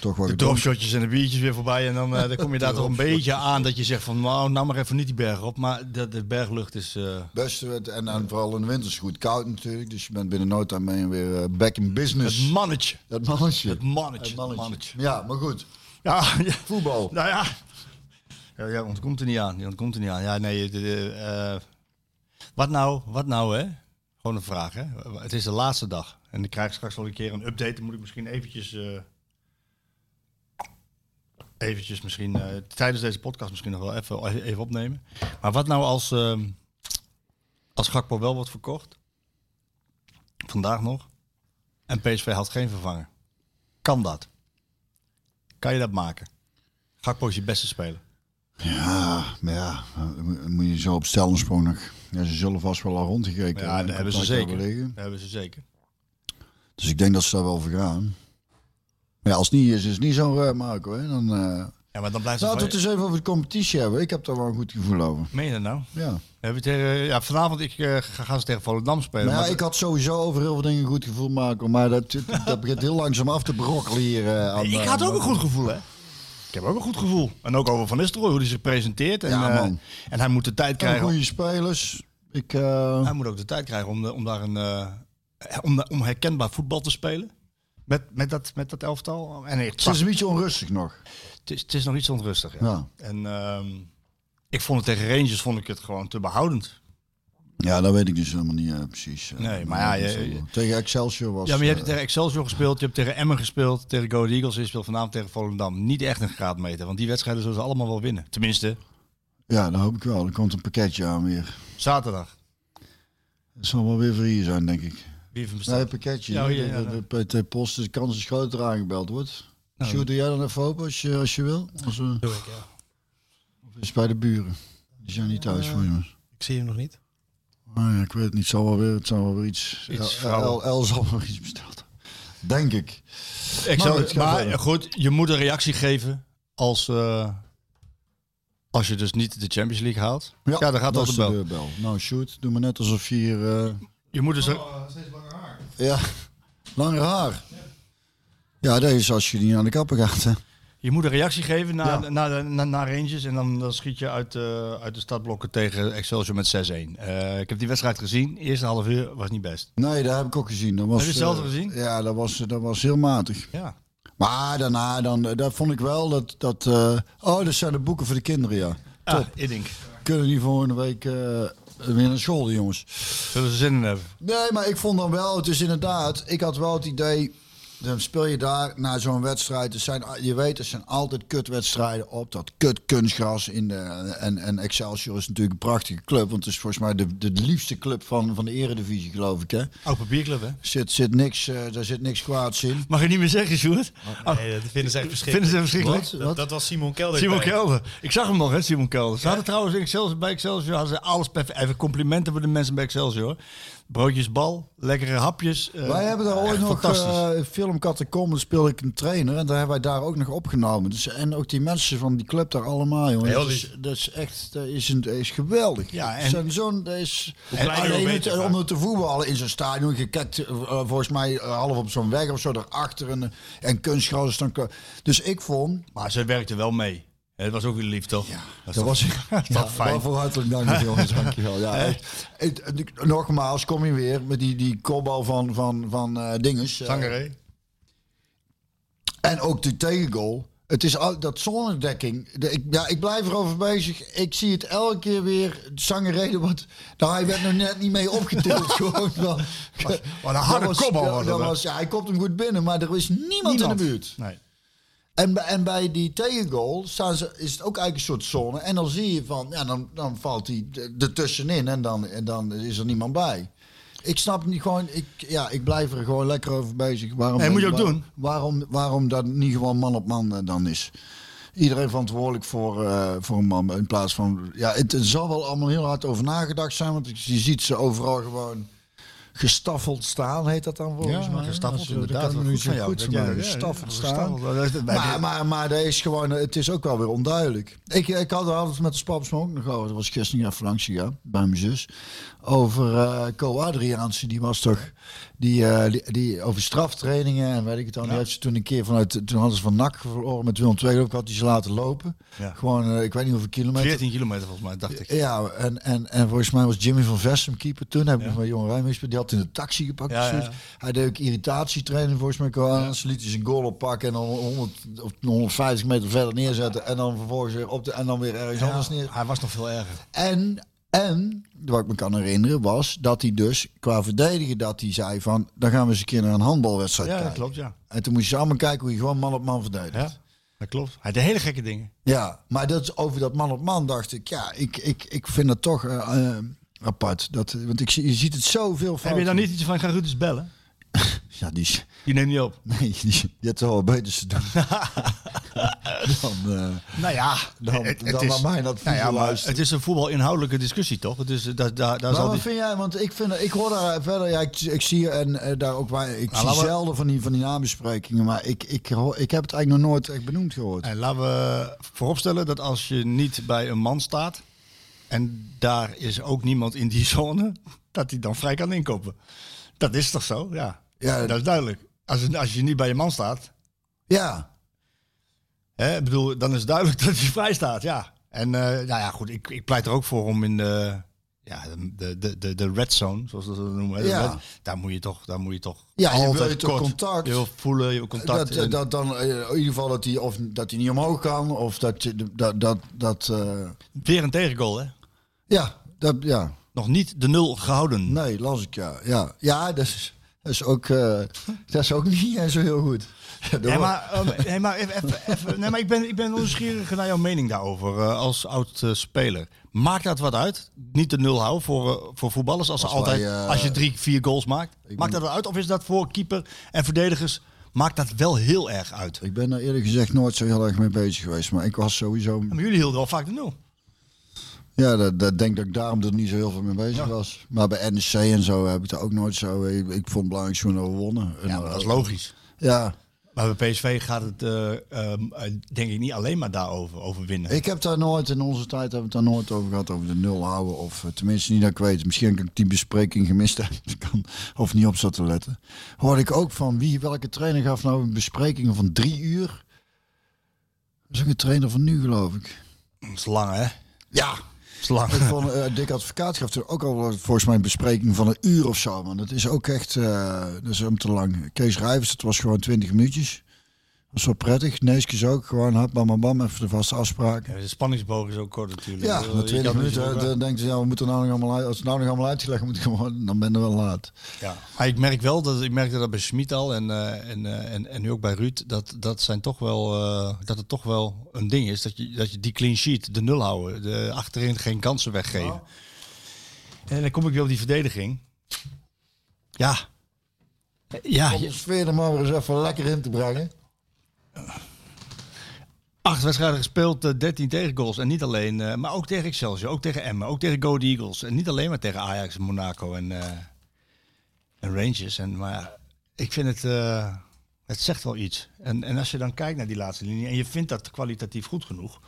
toch De dropshotjes en de biertjes weer voorbij. En dan, eh, dan kom je daar toch een beetje aan dat je zegt van nou, nou maar even niet die berg op. Maar de, de berglucht is... eh, Beste, het- en, en vooral in de winter is het goed koud natuurlijk. Dus je bent binnen no time ben je weer eh, back in business. het mannetje. Het mannetje. Het mannetje. Het Het mannetje. mannetje. Ja, maar goed. Ja, ja. Voetbal. Nou ja. Ja, ja, ontkomt er niet aan. Je ontkomt er niet aan. Ja, nee. eh, wat nou, wat nou, hè? Gewoon een vraag, hè? Het is de laatste dag. En ik krijg straks wel een keer een update. Dan moet ik misschien eventjes... eh, eventjes misschien... eh, tijdens deze podcast misschien nog wel even, even opnemen. Maar wat nou als... ehm, als Gakpo wel wordt verkocht? Vandaag nog. En PSV had geen vervanger. Kan dat? Kan je dat maken? Gakpo is je beste speler. Ja, maar ja, moet je zo op stelensprong nog. Ja, ze zullen vast wel al rondgekeken Ja, hebben. dat hebben ze zeker. hebben hebben ze zeker. Dus ik denk dat ze daar wel voor gaan. Maar ja, als het niet is, is het niet zo'n uh, Marco. Hè? Dan, eh Ja, maar dan blijft Laten we het het eens even over de competitie hebben. Ik heb daar wel een goed gevoel over. Meen je dat nou? Ja. Hebben tegen, ja, vanavond ik, eh, ga, gaan ze tegen Volendam spelen. Maar ja, ik had sowieso over heel veel dingen een goed gevoel, Marco. Maar dat, dat begint heel langzaam af te brokkelen hier. eh, aan, ik eh, had ook een goed gevoel, hè? Ik heb ook een goed gevoel. En ook over Van Nistelrooy, hoe hij zich presenteert. En, Ja, eh, man. en hij moet de tijd En krijgen. goede spelers. Ik, eh, Hij moet ook de tijd krijgen om, de- om daar een eh, om, om herkenbaar voetbal te spelen. Met, met, dat, met dat elftal. En het is een beetje onrustig nog. het, is, het is nog iets onrustig. Ja. Ja. En ehm, ik vond het tegen Rangers vond ik het gewoon te behoudend. Ja, dat weet ik dus helemaal niet eh, precies. eh, Nee, maar ja, je- wel- tegen Excelsior was... Ja, maar je hebt eh, tegen Excelsior gespeeld, je hebt tegen Emmen gespeeld, tegen Go Eagles, je speelt vanavond tegen Volendam. Niet echt een graadmeter, want die wedstrijden zullen ze allemaal wel winnen. Tenminste, ja, dat hoop ik wel. Er komt een pakketje aan weer. zaterdag. Het zal wel weer voor hier zijn, denk ik. Wie heeft hem Nee, bestaan? een pakketje. Ja, de, hier, ja, de, de PT Post, de kans is groot dat er aangebeld wordt. Nou, Sjoerd, doe jij dan even open als je, als je wil? Als we, Doe ik, ja. of is het bij de buren? Die zijn niet thuis voor je. Ik zie hem nog niet. Ah, ja, ik weet het niet. Het zal wel weer, het zal wel weer iets... Iets El, zal wel iets besteld. Denk ik. Ik Maar zou, maar goed, je moet een reactie geven als, eh, als je dus niet de Champions League haalt. Ja, dan gaat dat de bel. deurbel. Nou, shoot. Doe maar net alsof je hier... eh, Je moet dus een- ja, langer haar. Ja, dat is als je niet aan de kappen gaat, hè. Je moet een reactie geven naar, Ja. naar, de- naar, naar Rangers en dan, dan schiet je uit, eh, uit de startblokken tegen Excelsior met 6-1. Eh, ik heb die wedstrijd gezien. Eerste half uur was niet best. Nee, dat heb ik ook gezien. Dat was, Heb je hetzelfde eh, gezien? Ja, dat was, dat was heel matig. Ja. Maar daarna, dan, dat vond ik wel dat... dat oh, dat zijn de boeken voor de kinderen, ja. Top. Iddink. Kunnen die volgende week weer naar school, jongens. Zullen ze zin in hebben? Nee, maar ik vond dan wel, het is inderdaad, ik had wel het idee, dan speel je daar na zo'n wedstrijd. Er zijn, je weet, er zijn altijd kutwedstrijden op dat kut kunstgras. In de, en, en Excelsior is natuurlijk een prachtige club, want het is volgens mij de, de liefste club van, van de eredivisie, geloof ik. Hè? Oud papierclub, hè? Zit, zit niks, eh, daar zit niks kwaads in. Mag je niet meer zeggen, Sjoerd? Oh, Nee, dat vinden ze echt verschrikkelijk. vinden ze verschrikkelijk? Wat? Dat, dat was Simon Kelder. Simon bij. Kelder. Ik zag hem nog, hè, Simon Kelder. Ze hadden trouwens in Excelsior, bij Excelsior hadden ze alles perfect. Even complimenten voor de mensen bij Excelsior. Broodjes bal, lekkere hapjes. eh, Wij hebben daar ooit nog fantastisch. eh film Catacombe, speelde ik een trainer en daar hebben wij daar ook nog opgenomen. Dus, en ook die mensen van die club daar allemaal, jongen. Heel Dat is, dat is echt, dat is, een, dat is geweldig. Ja, en- en zijn zoon, dat is... kleiner, alleen het- om het te voetballen in zo'n stadion, je kijkt eh, volgens mij eh, half op zo'n weg of zo daarachter en, en kunstgras Dus ik vond, Maar ze werkte wel mee. Het was ook weer lief, toch? Ja, dat was dat fijn. Waarvoor hartelijk dank, jongens. Dankjewel. Ja, echt. Het- het- nogmaals, kom je weer met die, die kopbal van, van, van eh dinges. eh, Zangeré. En ook de tegengoal. Het is al, dat zonnedekking. De, ik, ja, ik blijf erover bezig. Ik zie het elke keer weer. Zangereden wat. Nou, hij werd nog net niet mee opgetild. gewoon wat een harde Dat was- kopbal ja, was dat dat, hè? was, ja, hij komt hem goed binnen, maar er is niemand, in Niemand. de buurt. Nee. En, bij- en bij die tegengoal staan ze, is het ook eigenlijk een soort zone. En dan zie je van, ja, dan, dan valt hij er tussenin en dan, en dan is er niemand bij. Ik snap niet gewoon, ik, ja, ik blijf er gewoon lekker over bezig. Waarom, Nee, moet je ook waar- doen. Waarom, waarom dat niet gewoon man op man eh, dan is. Iedereen verantwoordelijk voor, eh, voor een man in plaats van... Ja, het, zal wel allemaal heel hard over nagedacht zijn, want je ziet ze overal gewoon gestaffeld staan, heet dat dan volgens Ja, mij. gestaffeld, inderdaad. Dat van jou, goed dat ja, Gestaffeld ja, staan. gestaffeld. Maar, maar, maar dat is gewoon, het is ook wel weer onduidelijk. Ik, ik had er altijd met de paps me ook nog over. Dat was gisteren even langs gegaan bij mijn zus. Over eh Co Adriaanse, die was toch Die, eh, die, die over straftrainingen en weet ik het dan. Die heeft ze toen een keer vanuit. Toen hadden ze van NAC verloren met 202 geloof ik. Had hij ze laten lopen. Ja. Gewoon, eh, ik weet niet hoeveel kilometer. 14 kilometer volgens mij, dacht ik. Ja, en, en, en volgens mij was Jimmy van Vessen keeper toen. Heb ik nog met jonge Rijm gespeeld. Die had in de taxi gepakt. Ja, ja. Hij deed ook irritatietraining volgens mij. Gewoon. Ze liet hij zijn goal oppakken en dan 100 of 150 meter verder neerzetten. En dan vervolgens weer op de, en dan weer ergens anders neer. Hij was nog veel erger. En, en, wat ik me kan herinneren, was dat hij dus qua verdedigen dat hij zei van, dan gaan we eens een keer naar een handbalwedstrijd Ja, dat kijken. klopt, ja. En toen moest je allemaal kijken hoe je gewoon man op man verdedigt. Ja, dat klopt. Hij deed hele gekke dingen. Ja, maar dat over dat man op man dacht ik, ja, ik, ik, ik vind dat toch eh, eh, apart. Dat, want ik, zie- je ziet het zoveel Heb je dan niet iets van gaan eens bellen? Ja, die, Die neemt niet op. nee, die, die had toch wel beter te doen. dan, eh, Nou ja, dan, het, het dan is, mij dat nou ja, maar het is een voetbalinhoudelijke discussie, toch? Het is, eh, daar, daar, daar Maar wat die... vind jij? Want ik, vind, ik hoor daar verder, ja, ik, ik zie en eh, daar ook waar, ik Nou, zie we- zelden van die, van die nabesprekingen, maar ik, ik, hoor, ik heb het eigenlijk nog nooit echt benoemd gehoord. En laten we vooropstellen dat als je niet bij een man staat en daar is ook niemand in die zone, dat hij dan vrij kan inkopen. Dat is toch zo? Ja, Ja. dat is duidelijk. Als, het- als je niet bij je man staat, Ja, hè, ik bedoel, dan is het duidelijk dat hij vrij staat. Ja. En eh, nou ja, goed, ik, ik pleit er ook voor om in de, ja, de, de, de, de red zone, zoals ze dat noemen, hè, Ja. red- daar moet je toch, daar moet je toch Ja, altijd je kort- contact. Je voelen, je contact. dat, dat dan eh, in ieder geval dat hij, of dat hij niet omhoog kan, of dat je dat, dat, dat eh, Weer een tegengoal, hè? ja, dat, ja, Nog niet de nul gehouden. nee, las ik ja, ja, ja, dat is, dat is ook, eh, dat is ook niet eh, zo heel goed. Nee, maar, eh, nee, maar, even, even, even- nee, maar ik ben, ik ben nieuwsgierig naar jouw mening daarover als oud eh, speler. Maakt dat wat uit? Niet de nul houden voor, voor voetballers als, ze altijd, wij, als je drie, vier goals maakt? Maakt dat wat uit? Of is dat voor keeper en verdedigers? Maakt dat wel heel erg uit? Ik ben daar eerlijk gezegd nooit zo heel erg mee bezig geweest, maar ik was sowieso Maar jullie hielden wel vaak de nul. Ja, dat, dat denk dat ik daarom er niet zo heel veel mee bezig was. Maar bij NEC en zo heb ik er ook nooit zo. Ik, ik vond het belangrijk toen we wonnen. En, Ja, maar dat is eh, logisch. Ja, Maar bij PSV gaat het eh, eh, denk ik niet alleen maar daarover, over winnen. ik heb daar nooit, in onze tijd hebben we het daar nooit over gehad, over de nul houden. Of eh, tenminste niet dat ik weet. Misschien dat ik die bespreking gemist kan, of niet op zat te letten. Hoorde ik ook van wie, welke trainer gaf nou een bespreking van drie uur? Dat is ook een trainer van nu, geloof ik. Dat is lang, hè? Ja, Dat is lang. Ik vond uh, Dick Advocaat gaf er ook al volgens mij een bespreking van een uur of zo. Man. Dat is ook echt eh, hem te lang. Kees Rijvers, het was gewoon 20 minuutjes. Dat is wel prettig. Neeskes ook. Gewoon hap, bam, bam, bam. Even de vaste afspraken. Ja, de spanningsboog is ook kort natuurlijk. Ja, na je 20 kan dus minuten dan denkt ze, ja, we moeten nou nog allemaal uit. Als het nou nog allemaal uitgelegd moet gewoon, dan ben je wel laat. Ja. Maar ik merk wel dat ik merkte dat bij Schmid al en, eh, en, eh, en, en nu ook bij Ruud dat dat zijn toch wel eh, dat het toch wel een ding is dat je dat je die clean sheet de nul houden, de achterin geen kansen weggeven. En dan kom ik weer op die verdediging. Ja. Ja, Om de sfeer er maar weer eens even lekker in te brengen. Acht wedstrijden gespeeld, eh, 13 tegengoals en niet alleen, eh, maar ook tegen Excelsior, ook tegen Emmen, ook tegen Go Eagles en niet alleen maar tegen Ajax, Monaco en, eh, en Rangers. En maar ik vind het, eh, het zegt wel iets. En, en als je dan kijkt naar die laatste linie en je vindt dat kwalitatief goed genoeg.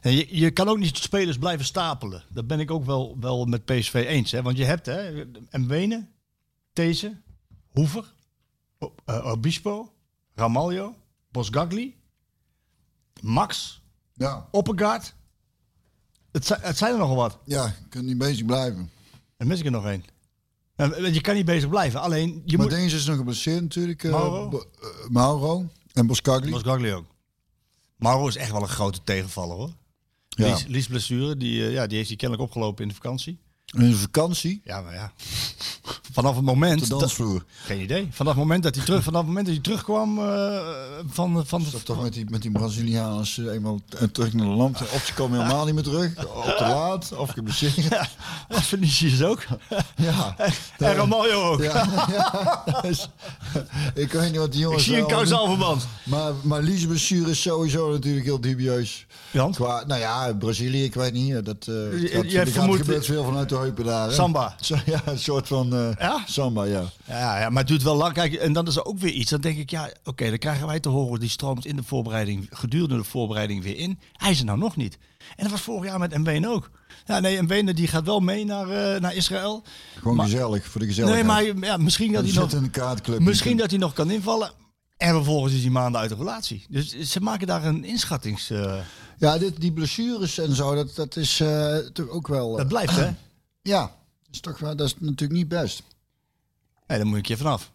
En je, je kan ook niet spelers blijven stapelen. Dat ben ik ook wel, wel met PSV eens. Hè? Want je hebt hè, Mbene, These, Hoever, eh, Obispo, Ramaljo, Bosgagli, Max, Ja, Oppegaard. Het, het zijn er nogal wat. ja, je kunt niet bezig blijven. En mis ik er nog één. Je kan niet bezig blijven. Alleen je maar moet... Dinges is nog geblesseerd natuurlijk. eh, Mauro? Eh, Mauro en Boscagli. Bosgagli ook. Mauro is echt wel een grote tegenvaller hoor. Ja. Lies, Lies blessure, die, eh, ja, die heeft hij kennelijk opgelopen in de vakantie. De vakantie. Ja, maar ja. Vanaf het moment... De dat- dansvloer. geen idee. Vanaf het moment dat hij, terug, vanaf het moment dat hij terugkwam eh, van, van toch met die, met die ze eenmaal eh, terug naar de land. Of ze komen helemaal niet meer terug. Of te laat. Of geblesseerd. Ja, Vinicius ook. Ja. En Ramaljo ook. Ja, ja. Ik weet niet wat die Ik jongens... zie een allemaal kausaal doen. verband. Maar, maar Lies blessure is sowieso natuurlijk heel dubieus. Want? Qua, nou ja, Brazilië, ik weet niet. Dat, eh dat, jij dat vermoedt- gebeurt veel vanuit de heupen daar. hè? Samba. Zo, ja, een soort van eh, Ja? samba, ja. Ja, ja, maar het duurt wel lang. Kijk, en dan is er ook weer iets. Dan denk ik, ja, oké, dan krijgen wij te horen. Die stroomt in de voorbereiding, gedurende de voorbereiding weer in. Hij is er nou nog niet. En dat was vorig jaar met Mbeen ook. Ja, nee, Mbeen die gaat wel mee naar, eh, naar Israël. Gewoon Maar- gezellig, voor de Nee, gezelligheid. maar ja, misschien dat Die hij nog... in de kaartclub. Misschien dat hij nog kan invallen. En vervolgens is hij maanden uit de relatie. Dus ze maken daar een inschattings... eh, Ja, dit, die blessures en zo, dat, dat is eh, toch ook wel... dat blijft, hè? ja, dat is, toch wel, dat is natuurlijk niet best. Nee, daar moet ik je vanaf.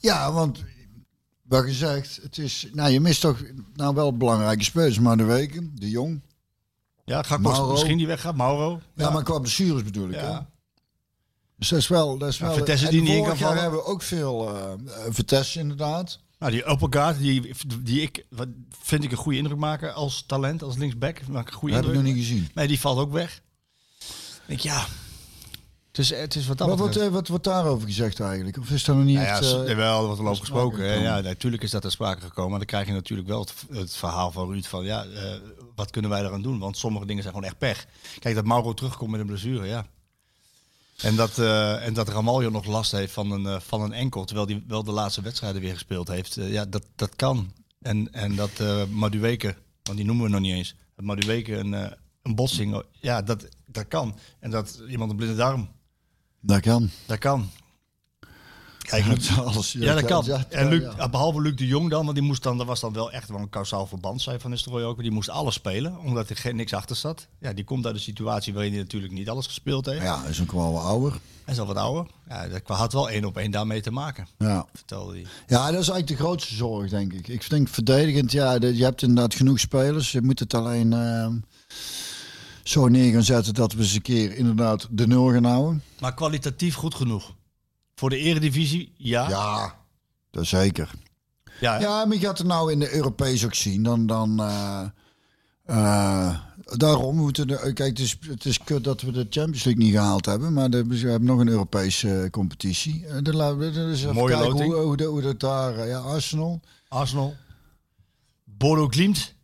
Ja, want wat gezegd, het is, nou, je mist toch nou wel belangrijke spelers, maar de weken, de Jong. Ja, Gakpo Mauro. misschien die weggaat. Mauro. Ja, maar qua blessures bedoel ik. Ja. Dus dat is wel, dat is Ja, wel. Vitesse en die niet in kan vallen. hebben we ook veel uh, Vitesse inderdaad. Nou, die Oppegaard, die, die ik, wat, vind ik een goede indruk maken als talent, als linksback. Maak een goede Dat heb ik indruk. nog niet gezien. Nee, die valt ook weg. Ik denk, ja. Het is, het is wat dat Wat eh, wat wordt daarover gezegd eigenlijk? Of is dat nog niet Nou ja, echt... s- eh, wel, er wordt wel over gesproken. hè. gekomen? Ja, natuurlijk is dat ter sprake gekomen. Maar dan krijg je natuurlijk wel het, het verhaal van Ruud van, ja, eh, wat kunnen wij eraan doen? Want sommige dingen zijn gewoon echt pech. Kijk, dat Mauro terugkomt met een blessure, ja. En dat, eh, en dat Ramaljo nog last heeft van een, eh, van een enkel, terwijl hij wel de laatste wedstrijden weer gespeeld heeft. eh, ja, dat, dat kan. En, en dat eh Madueke, want die noemen we nog niet eens. Dat Madueke een, eh, een botsing, ja, dat, dat kan. En dat iemand een blinde darm, Dat kan. dat kan. Kijk, Ja, Luc- dat alles, ja, dat kan. ja, en Luc, ja. behalve Luc de Jong dan, want die moest dan, dat was dan wel echt wel een kausaal verband, zei Van Nistelrooy ook. Die moest alles spelen, omdat er geen, niks achter zat. Ja, die komt uit een situatie waarin hij natuurlijk niet alles gespeeld heeft. Ja, is ook wel wat ouder. Hij is al wat ouder. Ja, dat had wel één op één daarmee te maken, Ja. vertelde hij. ja, dat is eigenlijk de grootste zorg, denk ik. Ik denk verdedigend, ja, je hebt inderdaad genoeg spelers. Je moet het alleen eh, zo neer gaan zetten dat we eens een keer inderdaad de nul gaan houden. Maar kwalitatief goed genoeg. Voor de eredivisie, ja. Ja, dat zeker. Ja, hè? Ja, maar je gaat het nou in de Europees ook zien. Dan, dan, eh, eh, daarom moeten de, kijk, het is, het is kut dat we de Champions League niet gehaald hebben, maar de, we hebben nog een Europese eh, competitie. De, la- de, de, dus even Mooie kijken hoe, hoe, dat daar, ja, Arsenal. Arsenal. Bodo Klimt.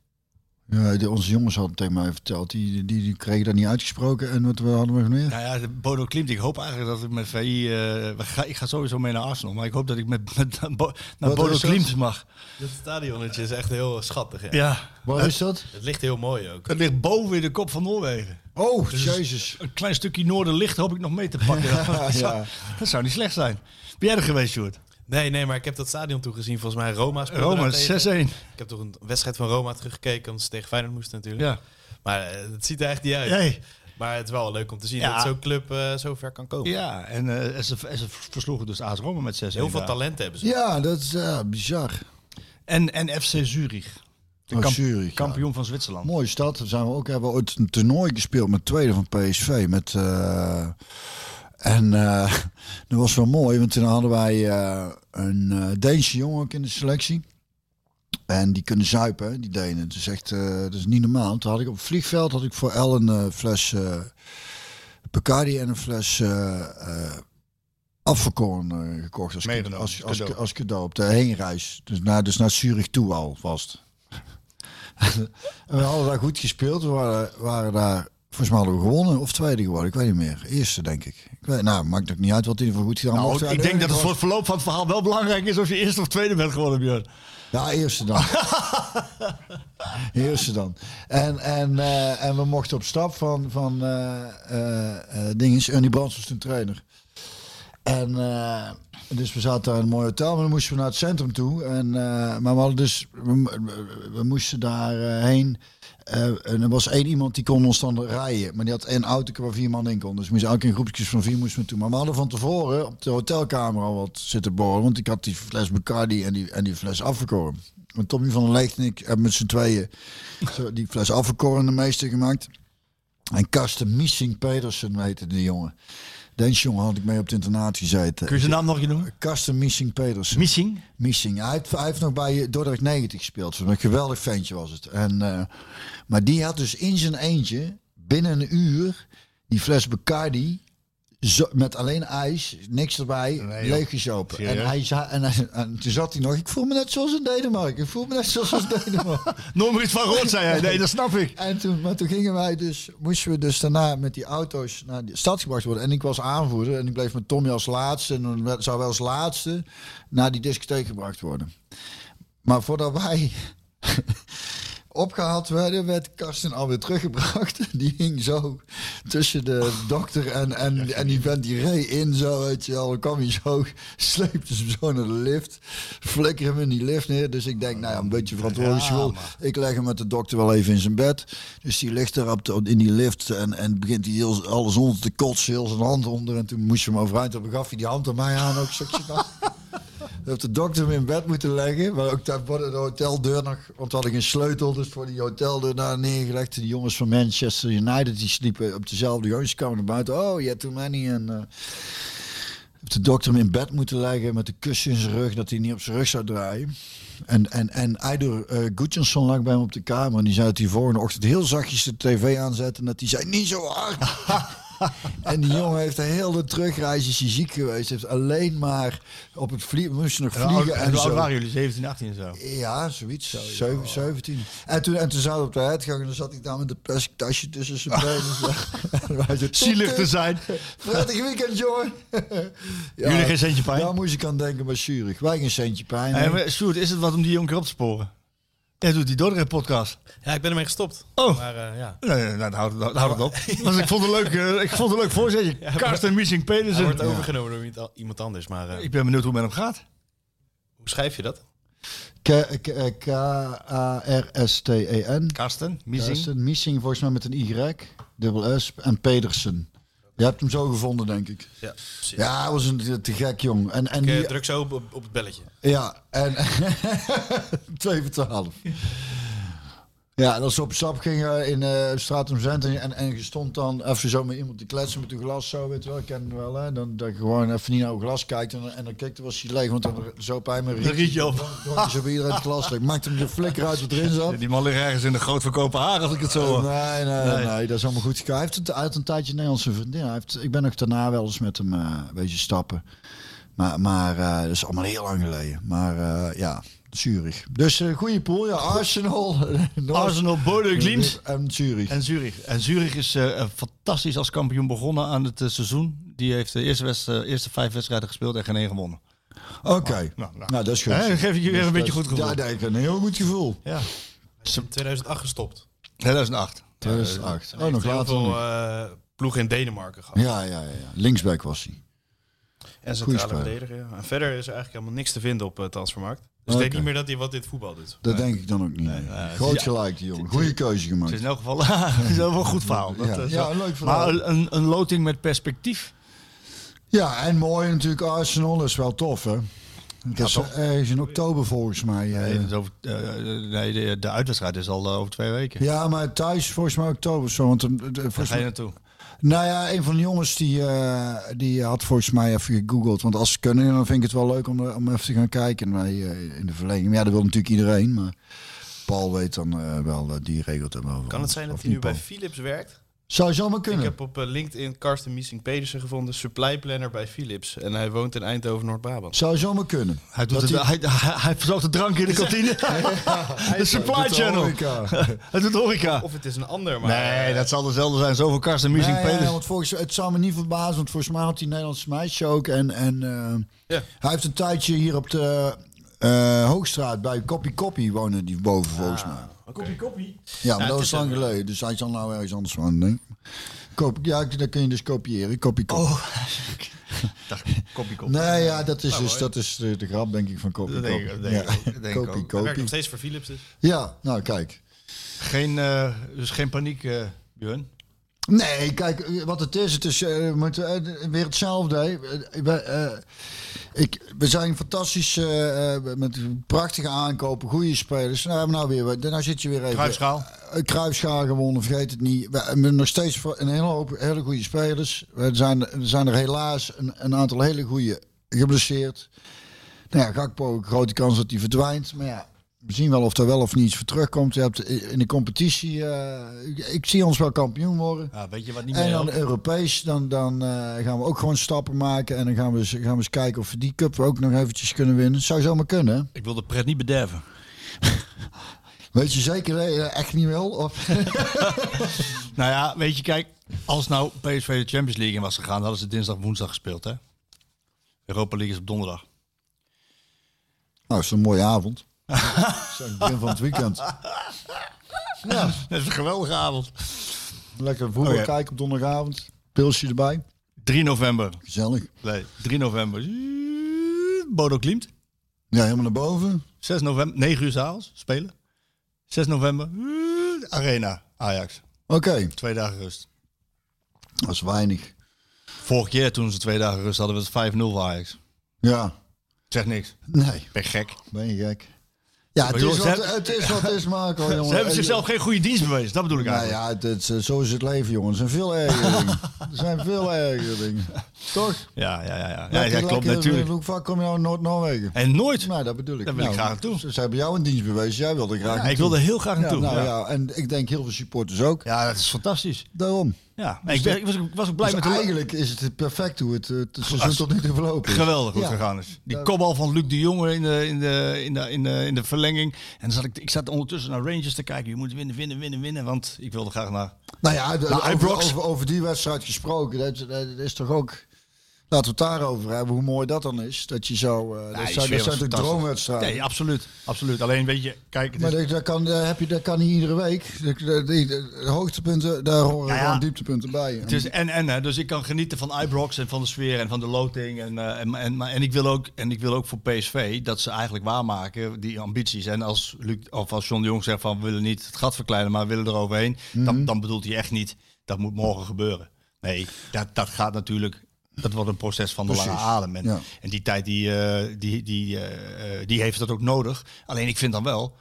Ja, de, onze jongens hadden tegen mij verteld, die, die, die kregen dat niet uitgesproken. En wat we hadden we nog meer? Nou ja, de Bodo Klimt. Ik hoop eigenlijk dat ik met VI... eh, ga, ik ga sowieso mee naar Arsenal. Maar ik hoop dat ik met, met Bo- naar Wat Bodo? Klimt mag. Dat stadionnetje is echt heel schattig. Ja. Ja. Waar is dat? Het ligt heel mooi ook. Het ligt boven in de kop van Noorwegen. Oh, jezus. Een klein stukje noorderlicht hoop ik nog mee te pakken. dat, zou, ja. dat zou niet slecht zijn. Ben jij er geweest, Sjoerd? Nee, nee, maar ik heb dat stadion toegezien. Volgens mij Roma speelde Roma, daar 6-1. tegen. Ik heb toch een wedstrijd van Roma teruggekeken, omdat ze tegen Feyenoord moesten natuurlijk. Ja. Maar eh, het ziet er echt niet uit. Nee. Maar het is wel leuk om te zien Ja. dat zo'n club eh, zo ver kan komen. Ja, en, eh, ze, ze versloegen dus AS Roma met 6-1. Heel veel talent hebben ze. Ja, dat is ja, bizar. En, en FC Zurich. De Oh, kamp- Zurich, ja. kampioen van Zwitserland. Mooie stad. Daar zijn we ook hebben we ooit een toernooi gespeeld met tweede van PSV. Met, eh, en eh, dat was wel mooi, want toen hadden wij eh, een eh Deense jongen ook in de selectie. En die kunnen zuipen, die Denen. Het is echt, dat is niet normaal. Toen had ik op het vliegveld had ik voor El een fles Bacardi en een fles eh, gekocht als, Meegenomen, als, als, cadeau. als cadeau op de heenreis. Dus naar, dus naar Zurich toe al vast. En we hadden daar goed gespeeld. We waren, waren daar, volgens mij hadden we gewonnen of tweede geworden. Ik weet niet meer. Eerste, denk ik. ik weet, nou, maakt ook niet uit wat in ieder geval goed gedaan Nou, ik denk dat het voor het verloop van het verhaal wel belangrijk is of je eerste of tweede bent geworden, Björn. Ja, eerste dan. eerste dan. En, en, eh, en we mochten op stap van, van eh eh, dinges. Ernie Brands was toen trainer. En dus we zaten daar in een mooi hotel, maar dan moesten we naar het centrum toe. En, maar we hadden dus, we, we- we moesten daarheen. Eh, en er was één iemand die kon ons dan rijden. Maar die had één auto waar vier man in kon. Dus moesten elke in groepjes van vier moesten we toe. Maar we hadden van tevoren op de hotelkamer al wat zitten borrelen. Want ik had die fles Bacardi en die, en die fles afgekoren. En Tommy van der Leegt en ik hebben met z'n tweeën die fles afgekoren de meeste gemaakt. En Karsten Missing Pedersen heette die jongen. Deze jongen had ik mee op het internaat gezeten. Kun je zijn naam nog keer noemen? Karsten Missing Pedersen. Missing? Missing. Hij heeft, hij heeft nog bij Dordrecht 90 gespeeld. Een geweldig ventje was het. En, eh, maar die had dus in zijn eentje, binnen een uur, die fles Bacardi Zo, met alleen ijs, niks erbij, Nee, joh. leeggezopen. En, hij en, hij- en toen zat hij nog, ik voel me net zoals in Denemarken. Ik voel me net zoals in Denemarken. Meer iets van gehoord, zei hij. Nee, dat snap ik. En toen, maar toen gingen wij dus, moesten we dus daarna met die auto's naar de stad gebracht worden. En ik was aanvoerder en ik bleef met Tommy als laatste. En dan zou wel als laatste naar die discotheek gebracht worden. Maar voordat wij opgehaald werden, werd Karsten alweer teruggebracht. Die hing zo tussen de dokter en, en, en die vent die reed in zo, weet je wel. Dan kwam hij zo, sleepte ze hem zo naar de lift. Flikker hem in die lift neer. Dus ik denk, nou ja, een beetje verantwoordelijk. ik leg hem met de dokter wel even in zijn bed. Dus die ligt er op de- in die lift en, en begint hij heel, alles onder te kotsen, heel zijn hand onder. En toen moest je hem overeind. Toen gaf hij die hand aan mij aan ook. Zeg je nou. Dat de dokter hem in bed moeten leggen. Maar ook daar de hoteldeur nog. Want we hadden geen sleutel. Dus voor die hoteldeur daar neergelegd. Die jongens van Manchester United. Die sliepen op dezelfde jongens. Kwamen naar buiten. Oh, je hebt too many. En eh, de dokter hem in bed moeten leggen. Met de kussen in zijn rug. Dat hij niet op zijn rug zou draaien. En, en, en Eidur uh, Gudjonsson lag bij hem op de kamer. En die zei dat hij volgende ochtend heel zachtjes de tv aanzette. En dat hij zei, niet zo hard. en die jongen heeft de hele terugreis is hij ziek geweest. Heeft alleen maar op het vliegen, moest nog vliegen en en hoe zo. waren jullie? 17, 18 en zo? Ja, zoiets. Zeven- 17. En toen, en toen zaten we op de uitgang en dan zat ik daar met een plastic tasje tussen zijn benen. zo. Zo, Zielig te zijn. Prettig weekend, jongen. ja, Jullie geen centje pijn? Daar moest ik aan denken, maar Zurich. Wij geen centje pijn. Maar Sjoerd, is het wat om die jongen op te sporen? Jij doet die Dordrecht podcast. Ja, ik ben ermee gestopt. Oh. Maar eh, ja, Nee, nee, nee, dan houd, dan houd het op. Want ik vond het leuk, eh, ik vond het een leuk voorzetje. Karsten Missing hij Pedersen. wordt overgenomen door iemand- iemand anders. Maar eh, Ik ben benieuwd hoe het met hem gaat. hoe schrijf je dat? K- K- K-A-R-S-T-E-N. Karsten Missing. Missing. Missing volgens mij met een Y, dubbel S en Pedersen. Je hebt hem zo gevonden, denk ik. Ja, precies. Ja, hij was een te gek jong. En, en Ik eh, die, druk zo op, op het belletje. ja, en 2 voor 12. Ja, en als we op stap gingen in eh straat om Zent en, en, je stond dan even zo met iemand te kletsen met een glas zo, weet je wel, ik ken het wel, hè. Dan dat je gewoon even niet naar een glas kijkt en, en dan keek, dan was hij leeg, want dan zo bij me Een rietje op. Je zo bij iedereen het glas leeg. Maakte hem de flikker uit wat erin zat. Die man ligt ergens in de groot verkopen haar, als ik het zo hoor. Nee, nee, Nee. nee, dat is allemaal goed. Hij heeft, het, had een tijdje Nederlandse vriendin. Hij heeft, ik ben nog daarna wel eens met hem eh, een beetje stappen. Maar, maar eh, dat is allemaal heel lang geleden. Maar ja, Zurich. Dus eh goede pool, ja. Arsenal. Noord- Arsenal, Bordeaux, Glimt En Zurich. en Zurich. En Zurich is eh, fantastisch als kampioen begonnen aan het eh, seizoen. Die heeft de eerste, eh, eerste vijf wedstrijden gespeeld en geen één gewonnen. Oké. Nou, Nou, nou. dat is goed. Dan geef ik je weer een beetje goed gevoel. Ja, dat is een heel goed gevoel. Ja. Is in 2008 gestopt. 2008. 2008. Hij Oh, nog later. heel veel eh, ploegen in Denemarken gehad. Ja, ja, ja, ja. Linksback was hij. En centrale verdediger. Ja. En verder is er eigenlijk helemaal niks te vinden op uh, transfermarkt. Dus ik denk niet meer dat hij wat dit voetbal doet. Dat denk ik dan ook niet. Groot ja. gelijk, die jongen. Goede keuze Het gemaakt. is in elk geval het is wel een goed verhaal. Dat, Ja, eh, ja, zo. een leuk verhaal. Maar een, een loting met perspectief. Ja, en mooi natuurlijk Arsenal. Is wel tof, hè? Dat is toch? ergens in oktober volgens mij. eh. Nee, is over, eh, nee de, de uitwedstrijd is al eh, over twee weken. Ja, maar thuis volgens mij oktober zo. Want, eh, Daar volgens ga je naartoe. Nou ja, een van de jongens die, eh, die had volgens mij even gegoogeld. Want als ze kunnen, dan vind ik het wel leuk om, er- om even te gaan kijken eh, in de verlenging. Maar ja, dat wil natuurlijk iedereen. Maar Paul weet dan eh, wel, eh, die regelt hem wel. Kan het zijn dat hij nu bij? Philips werkt? Zou zomaar Ik kunnen. heb op eh, LinkedIn Karsten Missing Pedersen gevonden, supply planner bij Philips. En hij woont in Eindhoven, Noord-Brabant. Zou zomaar kunnen. Hij, doet het, hij- hij, hij, hij verzorgt de drank in de kantine. de supply Doet channel. Hij doet horeca. Of het is een ander, maar... Nee, dat zal dezelfde zijn. Zoveel Karsten Missing Nee, ja, Pedersen. want volgens, het zou me niet verbazen, want volgens mij had die Nederlandse meisje ook. En, en eh, Ja. hij heeft een tijdje hier op de eh, Hoogstraat bij Koppie Koppie wonen die boven volgens mij. Koppie, koppie. Ja, maar dat is was lang geleden, dus hij zal nou ergens anders wonen, denk ik. Koop, ja, dat kun je dus kopiëren. Koppie. Oh, dacht, koppie. Nee, ja, dat is, Nou, dus, mooi. dat is de, de grap, denk ik, van Koppie Dat denk ik- Koppie. dat denk Ja. denk werkt nog steeds voor Philips dus. Ja, nou kijk. Geen, eh, dus geen paniek, eh Björn. Nee, kijk, eh, wat het is, het is eh, moet, eh, weer hetzelfde. we, ik, we zijn fantastisch met prachtige aankopen, goede spelers. Nou, hebben we nou weer, nou zit je weer even. Kruisschaal. Kruisschaal gewonnen, vergeet het niet. We hebben nog steeds een hele hoop hele goede spelers. Er zijn, er zijn er helaas een, een aantal hele goede geblesseerd. Nou ja, Gakpo, grote kans dat hij verdwijnt. Maar ja, We zien wel of er wel of niet iets voor terugkomt. Je hebt in de competitie, eh, ik, ik zie ons wel kampioen worden. Ja, weet je wat niet En dan helpt? Europees, dan, dan eh, gaan we ook gewoon stappen maken. En dan gaan we, eens- gaan we eens kijken of we die cup ook nog eventjes kunnen winnen. Zou zomaar kunnen, hè? Ik wil de pret niet bederven. Weet je zeker dat je dat echt niet wil? Of? Nou ja, weet je, kijk, als nou PSV de Champions League in was gegaan, hadden ze dinsdag woensdag gespeeld, hè? Europa League is op donderdag. Nou, is een mooie avond. Het begin van het weekend. Ja, Dat is een geweldige avond. lekker voetbal Oh kijken op donderdagavond. Pilsje erbij. 3 november. Gezellig. Nee, 3 november. Bodo Klimt. Ja, helemaal naar boven. 6 november, 9 uur s'avonds spelen. 6 november, Arena, Ajax. Oké, Twee dagen rust. dat is weinig. Vorige keer toen ze twee dagen rust hadden we het 5-0 voor Ajax. Ja, Zeg niks. nee, Ben gek. ben je gek. Ja, het is, wat, het is wat het is, Marco. Jongen. Ze hebben En- zichzelf geen goede dienst bewezen, dat bedoel ik Nou eigenlijk. ja, het, het- zo is het leven, jongens. Er zijn veel ergere dingen. Er zijn veel ergere dingen. Toch? Ja, ja, ja. ja. Lekker- ja klopt natuurlijk. Hoe vaak kom je nou in Noord-Noorwegen? En nooit. Nou, dat bedoel ik. Daar wil ik Nou, graag naartoe. Ze, ze hebben jou een dienst bewezen. Jij wilde graag Ja, ik wilde heel graag Ja, naartoe. nou Ja, ja. en ik denk heel veel supporters ook. Ja, dat is fantastisch. Daarom. Ja, ik, ben, ik, was, ik was ook blij Dus met de eigenlijk is het perfect hoe het, eh, het seizoen Als- tot nu toe verlopen is. Geweldig goed Ja. gegaan is. Die Ja. kopbal van Luc de Jonge in de, in de, in de, in de, in de verlenging. En dan zat ik, ik zat ondertussen naar Rangers te kijken. Je moet winnen, winnen, winnen, winnen. Want ik wilde graag naar... Nou ja, de- over, over, over die wedstrijd gesproken. Dat, dat is toch ook... Laten we het daarover hebben, hoe mooi dat dan is. Dat je zo... eh, dat die zijn, dat droomwedstrijden. Nee, absoluut. absoluut. Alleen weet je, kijk, Maar is, dat, kan, dat, heb je, dat kan niet iedere week. De, de, hoogtepunten, daar horen Ja, dieptepunten bij. het is en en. Hè. Dus ik kan genieten van Ibrox en van de sfeer en van de loting. En, eh, en, en, maar- en, ik wil ook, en ik wil ook voor PSV dat ze eigenlijk waarmaken die ambities. En als, Luc, of als John de Jong zegt van we willen niet het gat verkleinen, maar we willen eroverheen. Mhm. dan, dan bedoelt hij echt niet dat moet morgen gebeuren. Nee, dat, dat gaat natuurlijk... Dat wordt een proces van de Precies. lange adem. En, Ja. en die tijd die, eh, die, die, eh, eh, die heeft dat ook nodig. Alleen ik vind dan wel...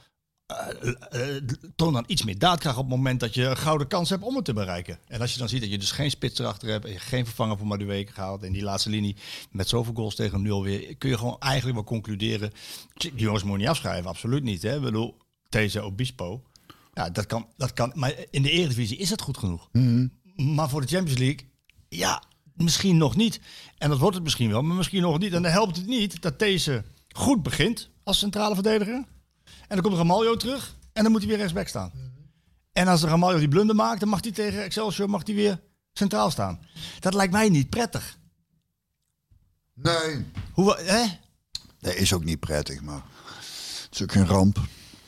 toon dan iets meer daadkracht op het moment dat je een gouden kans hebt om het te bereiken. En als je dan ziet dat je dus geen spits erachter hebt en je geen vervanger voor Madueke gehaald en die laatste linie met zoveel goals tegen nul weer, kun je gewoon eigenlijk wel concluderen. Die jongens moet je niet afschrijven, absoluut niet. Hè? Ik bedoel, deze Obispo, ja, dat kan, dat kan. Maar in de Eredivisie is het goed genoeg. Maar voor de Champions League, ja, misschien nog niet. En dat wordt het misschien wel, maar misschien nog niet. En dan helpt het niet dat deze goed begint als centrale verdediger. En dan komt Ramaljo terug en dan moet hij weer rechtsback staan. En als de Ramaljo die blunder maakt, dan mag hij tegen Excelsior mag hij weer centraal staan. Dat lijkt mij niet prettig. Nee, Hoe, hè? dat is ook niet prettig, maar het is ook geen ramp.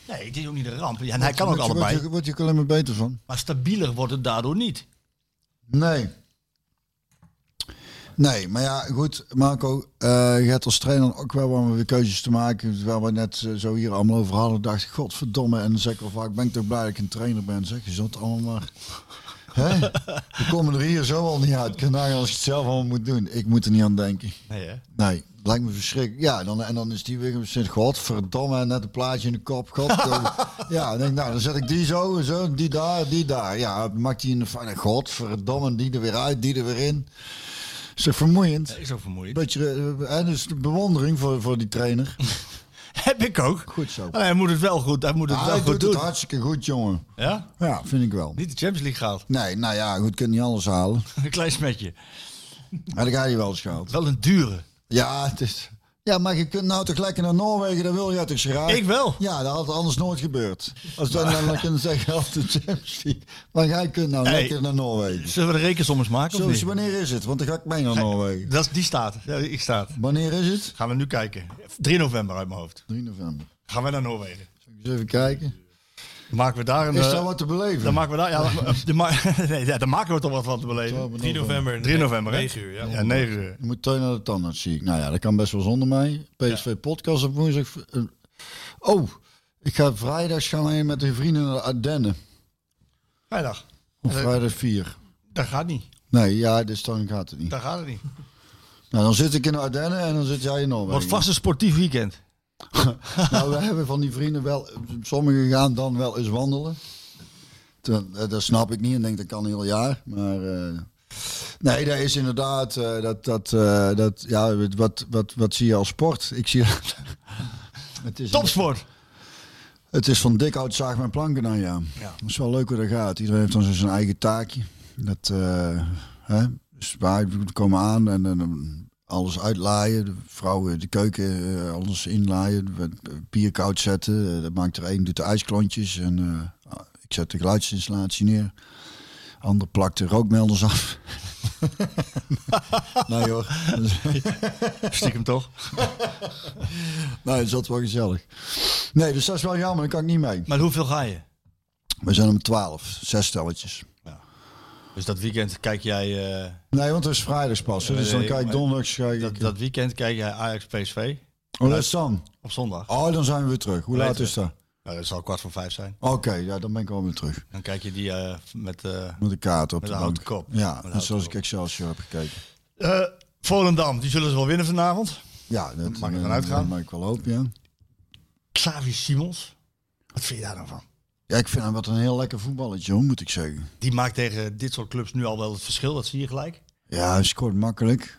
Nee, het is ook niet een ramp. Ja, en hij kan ook allebei. Word je, word je alleen maar beter van? Maar stabieler wordt het daardoor niet. Nee. Nee, maar ja, goed, Marco, eh je hebt als trainer ook wel wat weer keuzes te maken. Waar we net eh, zo hier allemaal over hadden, dacht ik, godverdomme. En dan zeg ik wel vaak, ben ik toch blij dat ik een trainer ben, zeg. Je zult allemaal maar... Hè? We komen er hier zo al niet uit. Ik kan als ik het zelf allemaal moet doen. Ik moet er niet aan denken. Nee, hè? Nee, lijkt me verschrikkelijk. Ja, dan, en dan is die weer gezegd, godverdomme, net een plaatje in de kop. God, eh, ja, dan denk ik, nou, dan zet ik die zo, en zo, die daar, die daar. Ja, maakt die in de fijne, godverdomme, die er weer uit, die er weer in. Is toch vermoeiend? Dat is ook vermoeiend. Beetje, hè, dus de bewondering voor, voor die trainer. Heb ik ook. Goed zo. Alleen hij moet het wel goed, hij moet het Ah, wel hij goed doet doen. het hartstikke goed, jongen. Ja? Ja, vind ik wel. Niet de Champions League gehaald. Nee, nou ja, goed, kunt niet alles halen. Een klein smetje. Maar dan ga je wel eens gehaald. Wel een dure. Ja, het is... Ja, maar je kunt nou toch lekker naar Noorwegen, dan wil je toch graag. Ik wel. Ja, dat had anders nooit gebeurd. Als dan, dan, dan kunnen zeggen, af de Champions League. Maar jij kunt nou Hey. lekker naar Noorwegen. Zullen we de rekensommers maken of niet? wanneer is het? Want dan ga ik mee naar Noorwegen. Dat is, die staat. Ja, ik staat. Wanneer is het? Gaan we nu kijken. 3 november uit mijn hoofd. 3 november. Gaan we naar Noorwegen. Eens even kijken. Dan maken we daar een... Is eh, daar wat te beleven? Dan maken we daar... Ja, dan, nee, ja, dan maken we toch wat van te beleven. 3 november. 3 november, hè? 9 uur, ja. Ja, 9 uur. Je moet Teun naar de tandarts, zie ik. Nou ja, dat kan best wel zonder mij. PSV podcast op woensdag. Eh, Oh, ik ga vrijdag gaan we met de vrienden naar de Ardennen. Vrijdag. Op vrijdag 4. Dat gaat niet. Nee, ja, dus dan gaat het niet. Dat gaat het niet. Nou, dan zit ik in de Ardennen en dan zit jij in Noorwegen. Wordt vast een sportief weekend. Nou, we hebben van die vrienden wel, sommigen gaan dan wel eens wandelen. Toen, eh, dat snap ik niet en denk dat kan een heel jaar. Maar eh, nee, dat is inderdaad, eh, dat, dat, dat, ja, wat, wat, wat zie je als sport? Ik zie het is Topsport. Het is van dik hout zaag mijn planken dan, ja. Dat is wel leuk hoe dat gaat. Iedereen heeft dan zijn eigen taakje. Dat, hè, dus wij komen aan en, dan alles uitlaaien. De vrouwen de keuken, eh, alles inlaaien. Bier koud zetten. Eh, dat maakt er één, doet de ijsklontjes. En eh, ik zet de geluidsinstallatie neer. Ander plakt de rookmelders af. nee hoor. Stiekem toch? Nee, dat is wel gezellig. Nee, dus dat is wel jammer. Dan kan ik niet mee. Maar hoeveel ga je? We zijn om twaalf. Zes stelletjes. Dus dat weekend kijk jij... eh, Nee, want het is vrijdags pas. Dus dan kijk donderdags. Kijk dat, ik, dat weekend kijk jij Ajax PSV oh, dat is dan. op zondag. Oh, dan zijn we weer terug. Hoe laat is dat? Nou, dat zal kwart voor vijf zijn. Oké, ja, dan ben ik wel weer terug. Dan kijk je die eh, met... eh Met de kaart op Met de bank. houten kop. Ja, net zoals ik Excelsior heb gekeken. Volendam, die zullen ze wel winnen vanavond. Ja, dat Mag ik ervan uitgaan? dat mag ik wel hopen, ja. Xavi Simons. Wat vind je daar dan van? Ja, ik vind hem wat een heel lekker voetballetje, hoor, moet ik zeggen. Die maakt tegen dit soort clubs nu al wel het verschil, dat zie je gelijk. Ja, hij scoort makkelijk.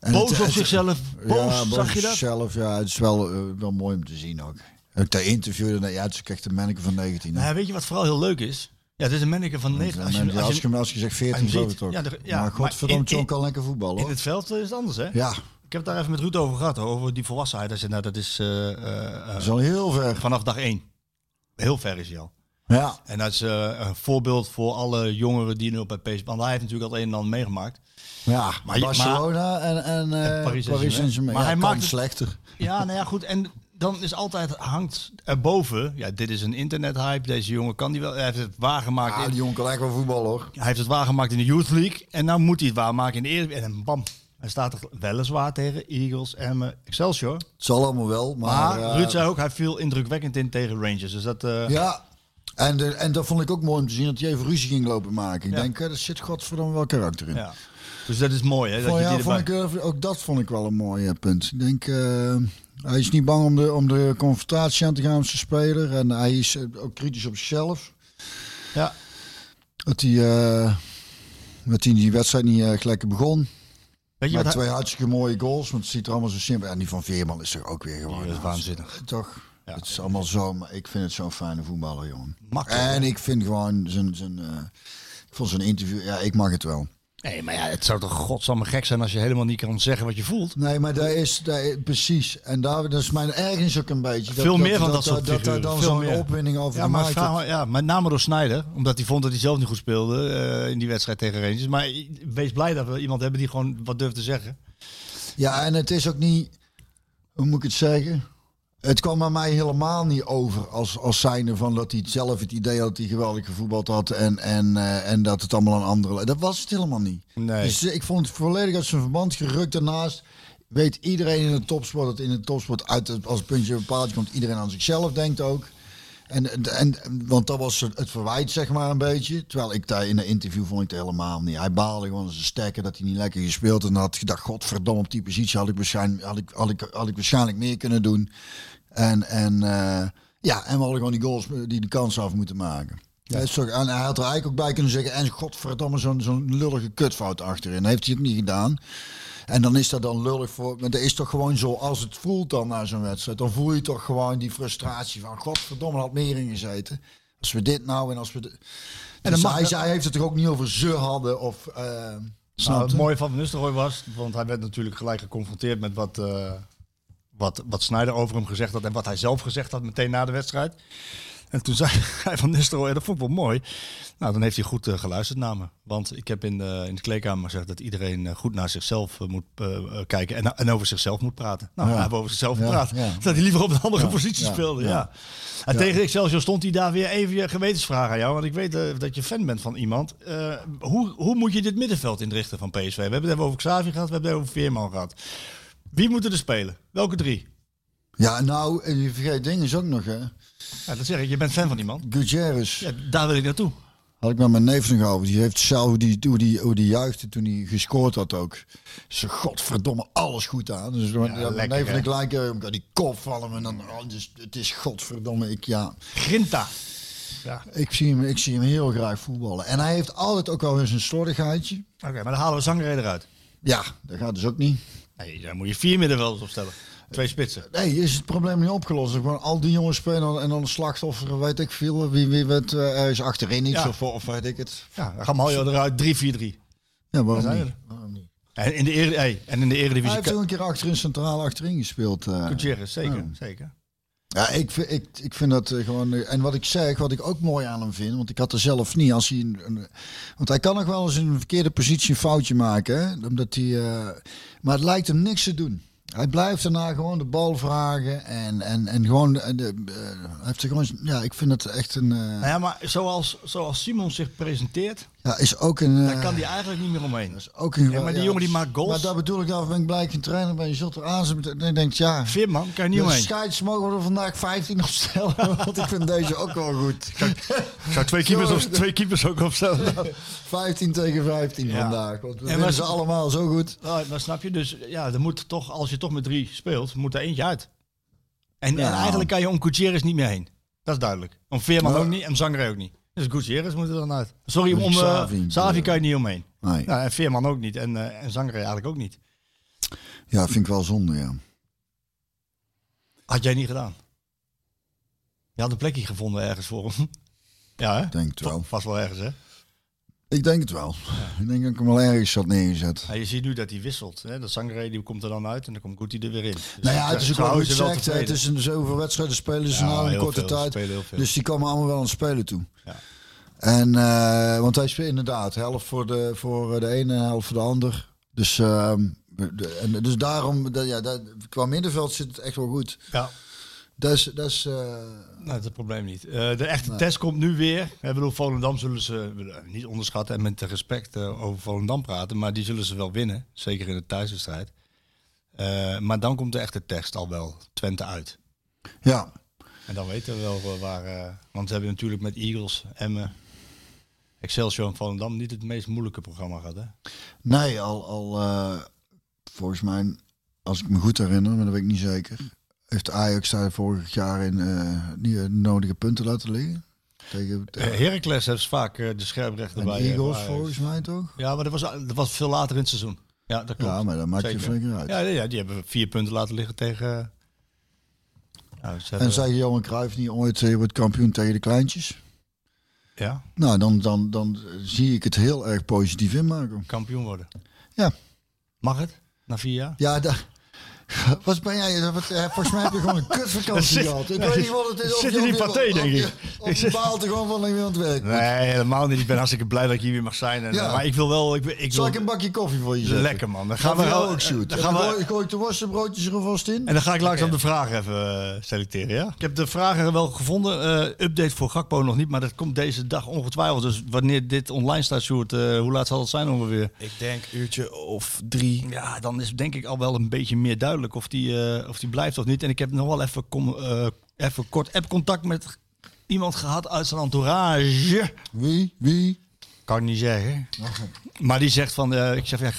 En Boos het- op het- zichzelf. Boos, ja, boos zag je dat? zichzelf, ja. Het is wel, eh, wel mooi om te zien ook. Ik dat interviewde, nou, ja, het is ook echt een manneke van 19. hè. Nou, weet je wat vooral heel leuk is? Ja, het is een manneke van 9. Ja, Als men- je, als als, je, als je zegt 14, hem geloof ziet, ik ook. ja, de- ja, maar godverdomme, in- John in- kan lekker voetballen, in hoor. het veld is het anders, hè? Ja, Ik heb het daar even met Ruud over gehad, over die volwassenheid. Hij zei, nou, dat is eh, dat is al heel ver. vanaf dag één. Heel ver is hij al. Ja, En dat is eh, een voorbeeld voor alle jongeren die nu op bij PSV... Want hij heeft natuurlijk al het een en ander meegemaakt. ja. Maar Barcelona en, en, eh, Paris Paris Saint-Germain. Saint-Germain. Maar Ja, hij maakt het- slechter. Ja, nou ja, goed. En dan is altijd hangt erboven... Ja, dit is een internethype. Deze jongen kan die wel... Hij heeft het waargemaakt. Ja, in, die jongen kan wel voetballen, hoor. hij heeft het waargemaakt in de Youth League. En nou moet hij het waarmaken in de Eerste... En bam. Hij staat er weliswaar tegen Eagles, Emmen, Excelsior. Het zal allemaal wel, maar... Maar eh, Ruud zei ook, hij viel indrukwekkend in tegen Rangers. Dus dat... eh, Ja, en, de, en dat vond ik ook mooi om te zien dat hij even ruzie ging lopen maken. Ik Ja. denk, eh, er zit godverdomme wel karakter in. ja. Dus dat is mooi, hè? Dat Vond- je ja, vond ik, eh, ook dat vond ik wel een mooi eh, punt. Ik denk, eh, hij is niet bang om de, om de confrontatie aan te gaan met zijn speler. En hij is eh, ook kritisch op zichzelf. Ja. Dat hij, eh, dat hij die wedstrijd niet lekker begon. Weet je Met wat twee hartstikke mooie goals, want het ziet er allemaal zo simpel. En die van Veerman is toch ook weer gewoon... Die is waanzinnig. Toch? Ja. Het is allemaal zo, maar ik vind het zo'n fijne voetballer, jongen. Makkelijk, En ik vind gewoon zijn... zijn eh, ik vond zijn interview... Ja, ik mag het wel. Nee, maar ja, het zou toch godsamme gek zijn als je helemaal niet kan zeggen wat je voelt. Nee, maar daar is, daar is- precies. En daar dat is mijn ergens ook een beetje. Veel meer van dat soort dat, dat, daar figuren. dan Veel zo'n meer. opwinding over Ja, vraag, maar- ja, met name door Snyder. Omdat hij vond dat hij zelf niet goed speelde eh, in die wedstrijd tegen Rangers. Maar wees blij dat we iemand hebben die gewoon wat durft te zeggen. Ja, en het is ook niet. Hoe moet ik het zeggen? Het kwam bij mij helemaal niet over als, als zijnde van dat hij zelf het idee had dat hij geweldig gevoetbald had en, en, eh, en dat het allemaal een andere. Dat was het helemaal niet. Nee. Dus eh, ik vond het volledig uit zijn verband gerukt. Daarnaast weet iedereen in de topsport dat in de topsport uit als het puntje een paaltje komt, iedereen aan zichzelf denkt ook. En, en, want dat was het verwijt, zeg maar, een beetje. Terwijl ik daar in een interview vond ik het helemaal niet. Hij baalde gewoon als een stekker dat hij niet lekker gespeeld had. En had gedacht, godverdomme, op die positie had ik waarschijnlijk, had ik, had ik, had ik waarschijnlijk meer kunnen doen. En, en, eh, ja, en we hadden gewoon die goals die de kans af moeten maken. Ja. toch, en hij had er eigenlijk ook bij kunnen zeggen, en godverdomme, zo'n zo'n lullige kutfout achterin. Heeft hij het niet gedaan. En dan is dat dan lullig voor. Maar dat is toch gewoon zo, als het voelt dan na zo'n wedstrijd, dan voel je toch gewoon die frustratie van godverdomme, er had meer in gezeten. Als we dit nou en als we. De... En dus hij, zei- hij heeft het toch ook niet over ze hadden of. snap Nou, het mooie van Van Nistelrooy was, want hij werd natuurlijk gelijk geconfronteerd met wat, eh wat, wat Snyder over hem gezegd had en wat hij zelf gezegd had meteen na de wedstrijd. En toen zei hij van Nistelrooy, dat vond ik wel mooi. Nou, dan heeft hij goed eh, geluisterd naar me. Want ik heb in de, in de kleedkamer gezegd dat iedereen eh, goed naar zichzelf eh, moet kijken en, en over zichzelf moet praten. Nou, Ja. hij heeft over zichzelf Ja. Dat hij liever op een andere positie speelde. Ja. En tegen Excelsior stond hij daar weer even je gewetensvraag aan jou. Want ik weet dat je fan bent van iemand. Hoe, hoe moet je dit middenveld inrichten van PSV? We hebben het even over Xavi gehad, we hebben het over Veerman gehad. Wie moeten er spelen? Welke drie? Ja, nou, en je vergeet dingen is ook nog, hè? Ja, dat zeg ik, je bent fan van die man. Gutierrez. Ja, daar wil ik naartoe. Had ik met mijn neef nog over. Die heeft zelf hoe die, hoe die, hoe die juichte toen hij gescoord had ook. Ze godverdomme alles goed aan. Dus ja, mijn lekker, neef en ik lijken die kop vallen en dan oh, dus, het is godverdomme ik ja. Grinta. Ja. Ik zie hem ik zie hem heel graag voetballen. En hij heeft altijd ook wel eens een slordigheidje. Oké, maar dan halen we Zangeré eruit. Ja, dat gaat dus ook niet. Nee, daar moet je vier middenvelders opstellen. Twee spitsen. Nee, is het probleem niet opgelost. Gewoon al die jongens spelen en dan een slachtoffer, weet ik veel. Wie, wie eh, er is achterin iets Ja. of, of weet ik het. Ja, dan gaan we je eruit 3-4-3. Ja, waarom niet? we er. Waarom niet? En in de, ere, hey, en in de Hij Eredivisie... heeft ook een keer achterin, centraal achterin gespeeld. Gutierrez, zeker. Ja. zeker. Ja, ik, vind- ik, ik vind dat eh, gewoon. En wat ik zeg, wat ik ook mooi aan hem vind, want ik had er zelf niet als hij. Een, een- want hij kan nog wel eens in een verkeerde positie een foutje maken. Hè? Omdat hij, maar het lijkt hem niks te doen. Hij blijft daarna gewoon de bal vragen. En, en, en gewoon. de, eh, heeft er gewoon. Ja, ik vind het echt een. eh, Nou ja, maar zoals, zoals Simon zich presenteert, ja, is ook een. eh, daar kan hij eigenlijk niet meer omheen. is ook een Ja, maar die jongen die maakt goals. Maar daar bedoel ik, daar ben ik blij geen trainer ben. Je zult er aan zijn. En je denkt, ja. Veerman kan je niet De omheen. scheids mogen we er vandaag 15 opstellen. Want ik vind deze ook wel goed. Ik zou twee keepers, op, twee keepers ook opstellen. 15 tegen 15 Ja. vandaag. Want we En was- ze allemaal zo goed. Nou, maar snap je? Dus ja, er moet toch, als je toch met drie speelt, moet er eentje uit. En, Ja. en eigenlijk kan je om Gutierrez niet meer heen. Dat is duidelijk. Om Veerman Ja. ook niet en Zanger ook niet. Dus Gutierrez moet er dan uit. Sorry, om uh, Savi eh, kan je niet omheen. Nee. Nou, en Veerman ook niet. En, eh en Zanger eigenlijk ook niet. Ja, vind ik wel zonde, ja. Had jij niet gedaan. Je had een plekje gevonden ergens voor hem. Ja, hè? Denk het wel. Vast wel ergens, hè? Ik denk het wel. Ik denk dat ik hem wel ergens had neergezet. Ja, je ziet nu dat hij wisselt. Hè? Dat Zanger die komt er dan uit en dan komt Guti er weer in. Dus nou ja, het is ook wel goed gezegd. Het is een zoveel wedstrijden spelen ze nou heel korte veel. Tijd. Dus die komen allemaal wel aan het spelen toe. Ja. En, eh, want hij speelt inderdaad helft voor de, voor de ene, helft voor de ander. Dus, ehm, de- en, dus daarom, dat- ja, dat, qua middenveld zit het echt wel goed. Ja. Is, eh, Nou, dat is het probleem niet. Eh, de echte test komt nu weer. Ik bedoel, Volendam zullen ze eh, niet onderschatten en met respect over Volendam praten, maar die zullen ze wel winnen, zeker in de thuiswedstrijd. Maar dan komt de echte test al wel Twente uit. ja. En dan weten we wel waar. want ze hebben natuurlijk met Eagles, Emmen, Excelsior en Volendam niet het meest moeilijke programma gehad. Hè? Nee, al, al volgens mij, als ik me goed herinner, maar dat weet ik niet zeker, heeft Ajax daar vorig jaar in eh, niet de nodige punten laten liggen. Tegen Eh, Heracles heeft vaak eh, de scherprechter bij. eh, Eagles volgens mij toch? Ja, maar dat was, dat was veel later in het seizoen. Ja, dat klopt. Ja, maar dat maakt je flinker uit. Ja, ja, die hebben vier punten laten liggen tegen. Nou, ze En zei Johan Cruijff niet ooit, eh, je wordt kampioen tegen de kleintjes? ja, Nou, dan, dan, dan zie ik het heel erg positief in, Marco. kampioen worden. Ja. Mag het? Na vier jaar? Ja, daar... Wat ben jij? Wat, eh, volgens mij heb je gewoon een kutvakantie Zit- gehad. Ik weet niet wat het is. Zit in die paté, denk je- ik. Ik je zit- baalt er gewoon van dat je aan het werk bent. Nee, helemaal niet. Ik ben hartstikke blij dat ik hier weer mag zijn. En, Ja. Maar ik wil wel. Ik, ik Zal wil ik een bakje koffie voor je zetten? lekker man. Dan Gaan gaan we we ook shoot. Dan gaan we, gooi- gooi ik de worstenbroodjes er alvast in. En dan ga ik langzaam de vragen even eh, selecteren, ja? Ik heb de vragen wel gevonden. Eh, update voor Gakpo nog niet, maar dat komt deze dag ongetwijfeld. Dus wanneer dit online staat, Sjoerd, eh, hoe laat zal het zijn ongeveer? Ik denk uurtje of drie. Ja, dan is denk ik al wel een beetje meer duidelijk of die, eh, of die blijft of niet. En ik heb nog wel even, kom, eh, even kort app-contact met iemand gehad uit zijn entourage. Wie? Wie? Kan ik niet zeggen. Maar die zegt van, eh, ik zeg, ja,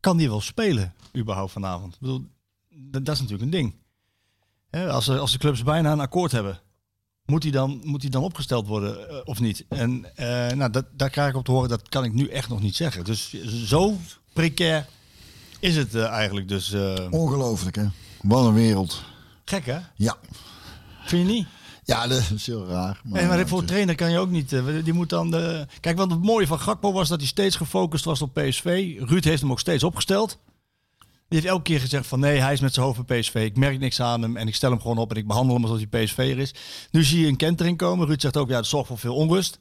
kan die wel spelen überhaupt vanavond? Ik bedoel, dat, is natuurlijk een ding. Hè, als, als de clubs bijna een akkoord hebben, moet hij dan, moet hij dan opgesteld worden of niet? En nou, dat, daar krijg ik op te horen, dat kan ik nu echt nog niet zeggen. Dus zo precair is het eh, eigenlijk. Dus eh, Ongelooflijk, hè? Wat een wereld. gek hè? Ja. Vind je niet? Ja, dat is heel raar. Maar, Nee, maar voor trainer kan je ook niet. eh, Die moet dan de... Kijk, wat het mooie van Gakpo was dat hij steeds gefocust was op PSV. Ruud heeft hem ook steeds opgesteld. Die heeft elke keer gezegd van nee, hij is met zijn hoofd bij PSV. Ik merk niks aan hem en ik stel hem gewoon op en ik behandel hem alsof hij PSV'er is. Nu zie je een kentering komen. Ruud zegt ook, ja, het zorgt voor veel onrust.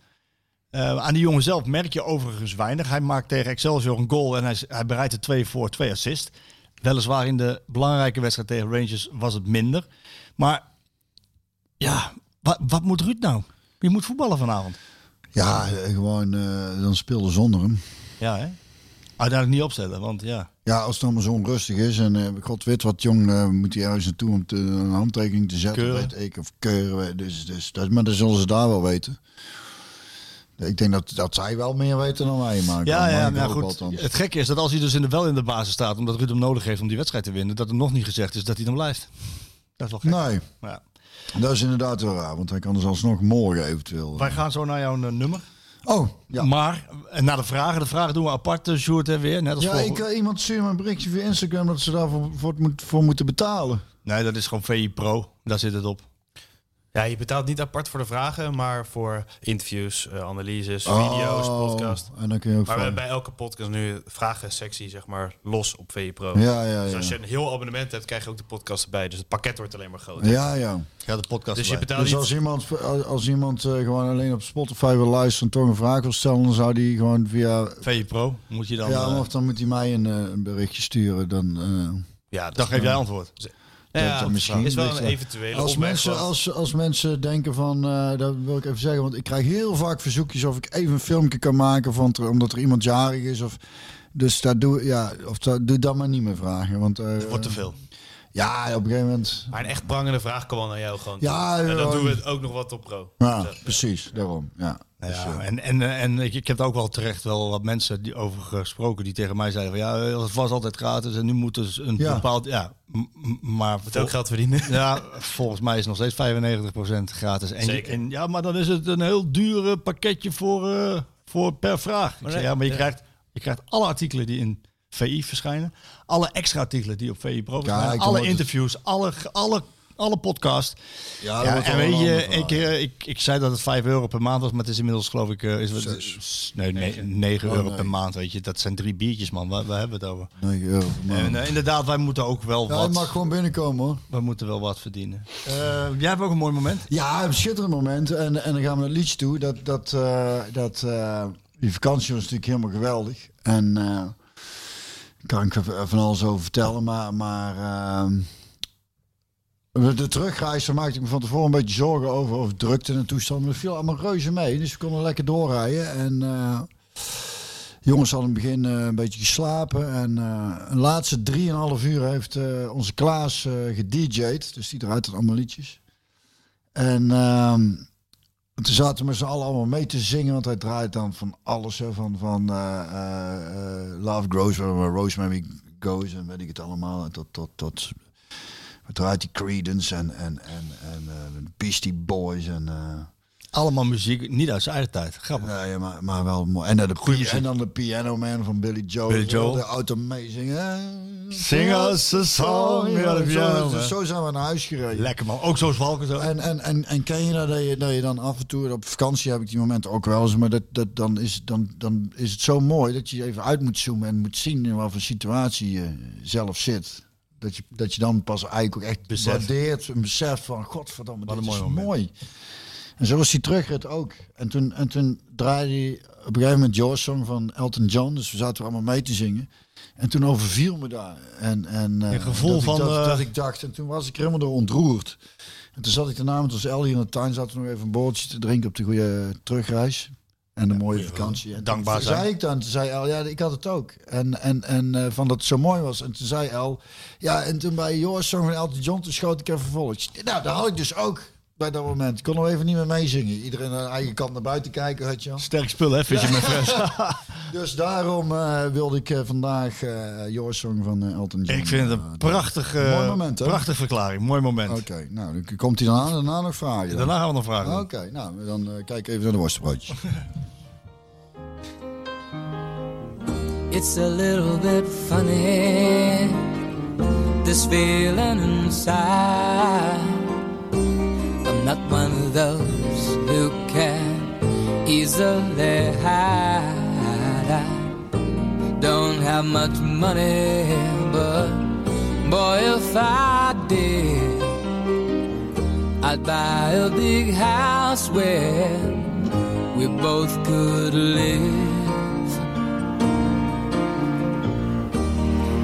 Eh, aan die jongen zelf merk je overigens weinig. Hij maakt tegen Excelsior een goal en hij, hij bereidt er twee voor, twee assist. Weliswaar in de belangrijke wedstrijd tegen Rangers was het minder. Maar ja, wat, wat moet Ruud nou? Wie moet voetballen vanavond? Ja, gewoon eh, dan speelde zonder hem. Ja, hè? Uiteindelijk niet opstellen, want ja. Ja, als het allemaal zo onrustig is en eh, god weet wat jong moet hij ergens naartoe om te, een handtekening te zetten, Keuren. weet ik, of keuren. Dus, dus, dat, maar dat zullen ze daar wel weten. Ik denk dat, dat zij wel meer weten dan wij. Maar Ja, ja, maar goed. Het gekke is dat als hij dus in de, wel in de basis staat, omdat Ruud hem nodig heeft om die wedstrijd te winnen, dat er nog niet gezegd is dat hij dan blijft. Dat is wel gek. Nee, Ja. dat is inderdaad wel raar, want hij kan dus alsnog morgen eventueel. Wij gaan zo naar jouw eh, nummer. Oh, ja. Maar, en naar de vragen. De vragen doen we apart, uh, Sjoerd, hè, weer. Net als Ja, ik, eh, iemand stuurde me een berichtje via Instagram dat ze daarvoor voor, voor moeten betalen. Nee, dat is gewoon VI Pro. Daar zit het op. Ja, je betaalt niet apart voor de vragen, maar voor interviews, eh, analyses, video's, podcast. Oh, En dan kun je ook Maar we van- hebben bij elke podcast nu vragensectie, zeg maar, los op VE Pro. Ja, ja, Dus ja. als je een heel abonnement hebt, krijg je ook de podcast erbij. Dus het pakket wordt alleen maar groter. Ja, ja. Ja, de podcast Dus je betaalt Dus niet... als iemand, als, iemand eh, gewoon alleen op Spotify wil luisteren en toch een vraag wil stellen, dan zou die gewoon via... VI Pro moet je dan... ja, eh, of dan moet hij mij een, eh, een berichtje sturen. Dan, eh, Ja, dan geef jij antwoord. Ja, dat misschien is wel een eventuele als, mensen, als, als mensen denken van, eh, dat wil ik even zeggen, want ik krijg heel vaak verzoekjes of ik even een filmpje kan maken van, ter- omdat er iemand jarig is. Of, dus daar doe, ja, of dat, doe dan maar niet meer vragen. Want, eh, Het wordt te veel. Ja, op een gegeven moment. Maar een echt prangende vraag wel naar jou gewoon. Ja, en dan doen we het ook nog wat op pro. Ja, Dus, precies, daarom. Ja. Dus, Ja, eh, en, en, en ik, ik heb ook wel terecht wel wat mensen die over gesproken die tegen mij zeiden van ja, het was altijd gratis en nu moet dus een Ja. bepaald ja, maar moet ook geld verdienen. ja, volgens mij is het nog steeds 95% gratis. En, je- Zeker. en ja, maar dan is het een heel dure pakketje voor, eh, voor per vraag. Ik Maar zeg, ja, maar je ja. krijgt, je krijgt alle artikelen die in VI verschijnen, alle extra artikelen die op VI Pro verschijnen, alle het- interviews, alle, alle, alle podcast. ja, Ja, en weet je, ik, eh, ik, ik zei dat het 5 euro per maand was, maar het is inmiddels geloof ik eh, is het, nee, nee, 9 Oh, euro nee. per maand. Weet je, dat zijn drie biertjes, man. Waar, waar hebben we het over? 9 euro per maand. En eh, inderdaad, wij moeten ook wel ja, wat. mag gewoon binnenkomen hoor. We moeten wel wat verdienen. Eh, jij hebt ook een mooi moment. Ja, een schitterend moment. En, en dan gaan we naar het liedje toe. Dat, dat, eh, dat, eh, die vakantie was natuurlijk helemaal geweldig. En eh kan ik er van alles over vertellen. Maar, maar ehm, de terugreis, daar maakte ik me van tevoren een beetje zorgen over. Over drukte en toestand. Maar viel allemaal reuze mee. Dus we konden lekker doorrijden. En eh, jongens hadden in het begin eh, een beetje geslapen. En eh een laatste drieënhalf uur heeft eh, onze Klaas eh gedj'd. Dus die draait dan allemaal liedjes. En ehm, toen zaten we z'n allen allemaal mee te zingen, want hij draait dan van alles, hè, van, van eh, eh, eh, Love Grows Rosemary Goes en weet ik het allemaal, tot, tot, tot wat draait die Creedence en, en, en, en Beastie Boys en... Allemaal muziek, niet uit zijn eigen tijd. Grappig. ja, ja, maar, maar wel mooi. En dan, de Goeie en dan de Piano Man van Billy Joel. Billy Joel. De auto meezingen. Sing us a song. Ja, de piano, zo, zijn we naar huis gereden. Lekker man. Ook zoals Valken zo. En, en, en, en ken je dat, dat je, dat je dan af en toe, op vakantie heb ik die momenten ook wel eens, maar dat, dat, dan, is, dan, dan is het zo mooi dat je even uit moet zoomen en moet zien in wat voor situatie je zelf zit. Dat je, dat je dan pas eigenlijk ook echt Beseft. waardeert en beseft van, godverdomme, Wat dit een mooi is moment. mooi. En zo was die terugrit ook. En toen, en toen draaide hij op een gegeven moment Your Song van Elton John. Dus we zaten er allemaal mee te zingen. En toen overviel me daar. En, en, eh, gevoel dat van, Ik, dat, eh, dat ik dacht, en toen was ik er helemaal door ontroerd. En toen zat ik daarna met ons El hier in de tuin. Zaten we nog even een boordje te drinken op de goede terugreis. En een mooie vakantie. En dankbaar toen zijn. zei ik dan, toen zei El, ja, ik had het ook. En, en, en eh, van dat het zo mooi was. En toen zei El, ja, en toen bij Your Song van Elton John, toen schoot ik even volgt. Nou, dat had ik dus ook bij dat moment. Ik kon nog even niet meer meezingen. Iedereen aan de eigen kant naar buiten kijken, weet je. Sterk spul, hè, Visje mijn friends. Dus daarom eh, wilde ik eh, vandaag eh Your Song van eh, Elton John. Ik vind het een prachtig, eh, Mooi moment, hè? prachtige verklaring. Mooi moment. Oké, nou, dan komt hij dan aan. Daarna nog vragen. dan. Daarna gaan we nog vragen. Oké, nou, dan eh, kijk even naar de worstenbroodjes. It's a little bit funny, this feeling inside. Not one of those who can easily hide. I don't have much money, but boy, if I did, I'd buy a big house where we both could live.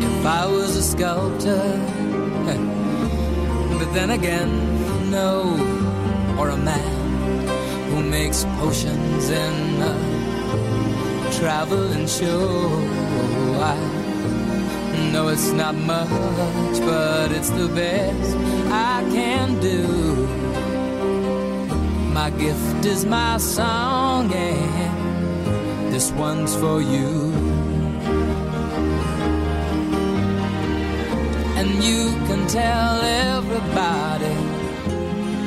If I was a sculptor, but then again, no, or a man who makes potions in a traveling show. I know it's not much, but it's the best I can do. My gift is my song, and this one's for you. and you can tell everybody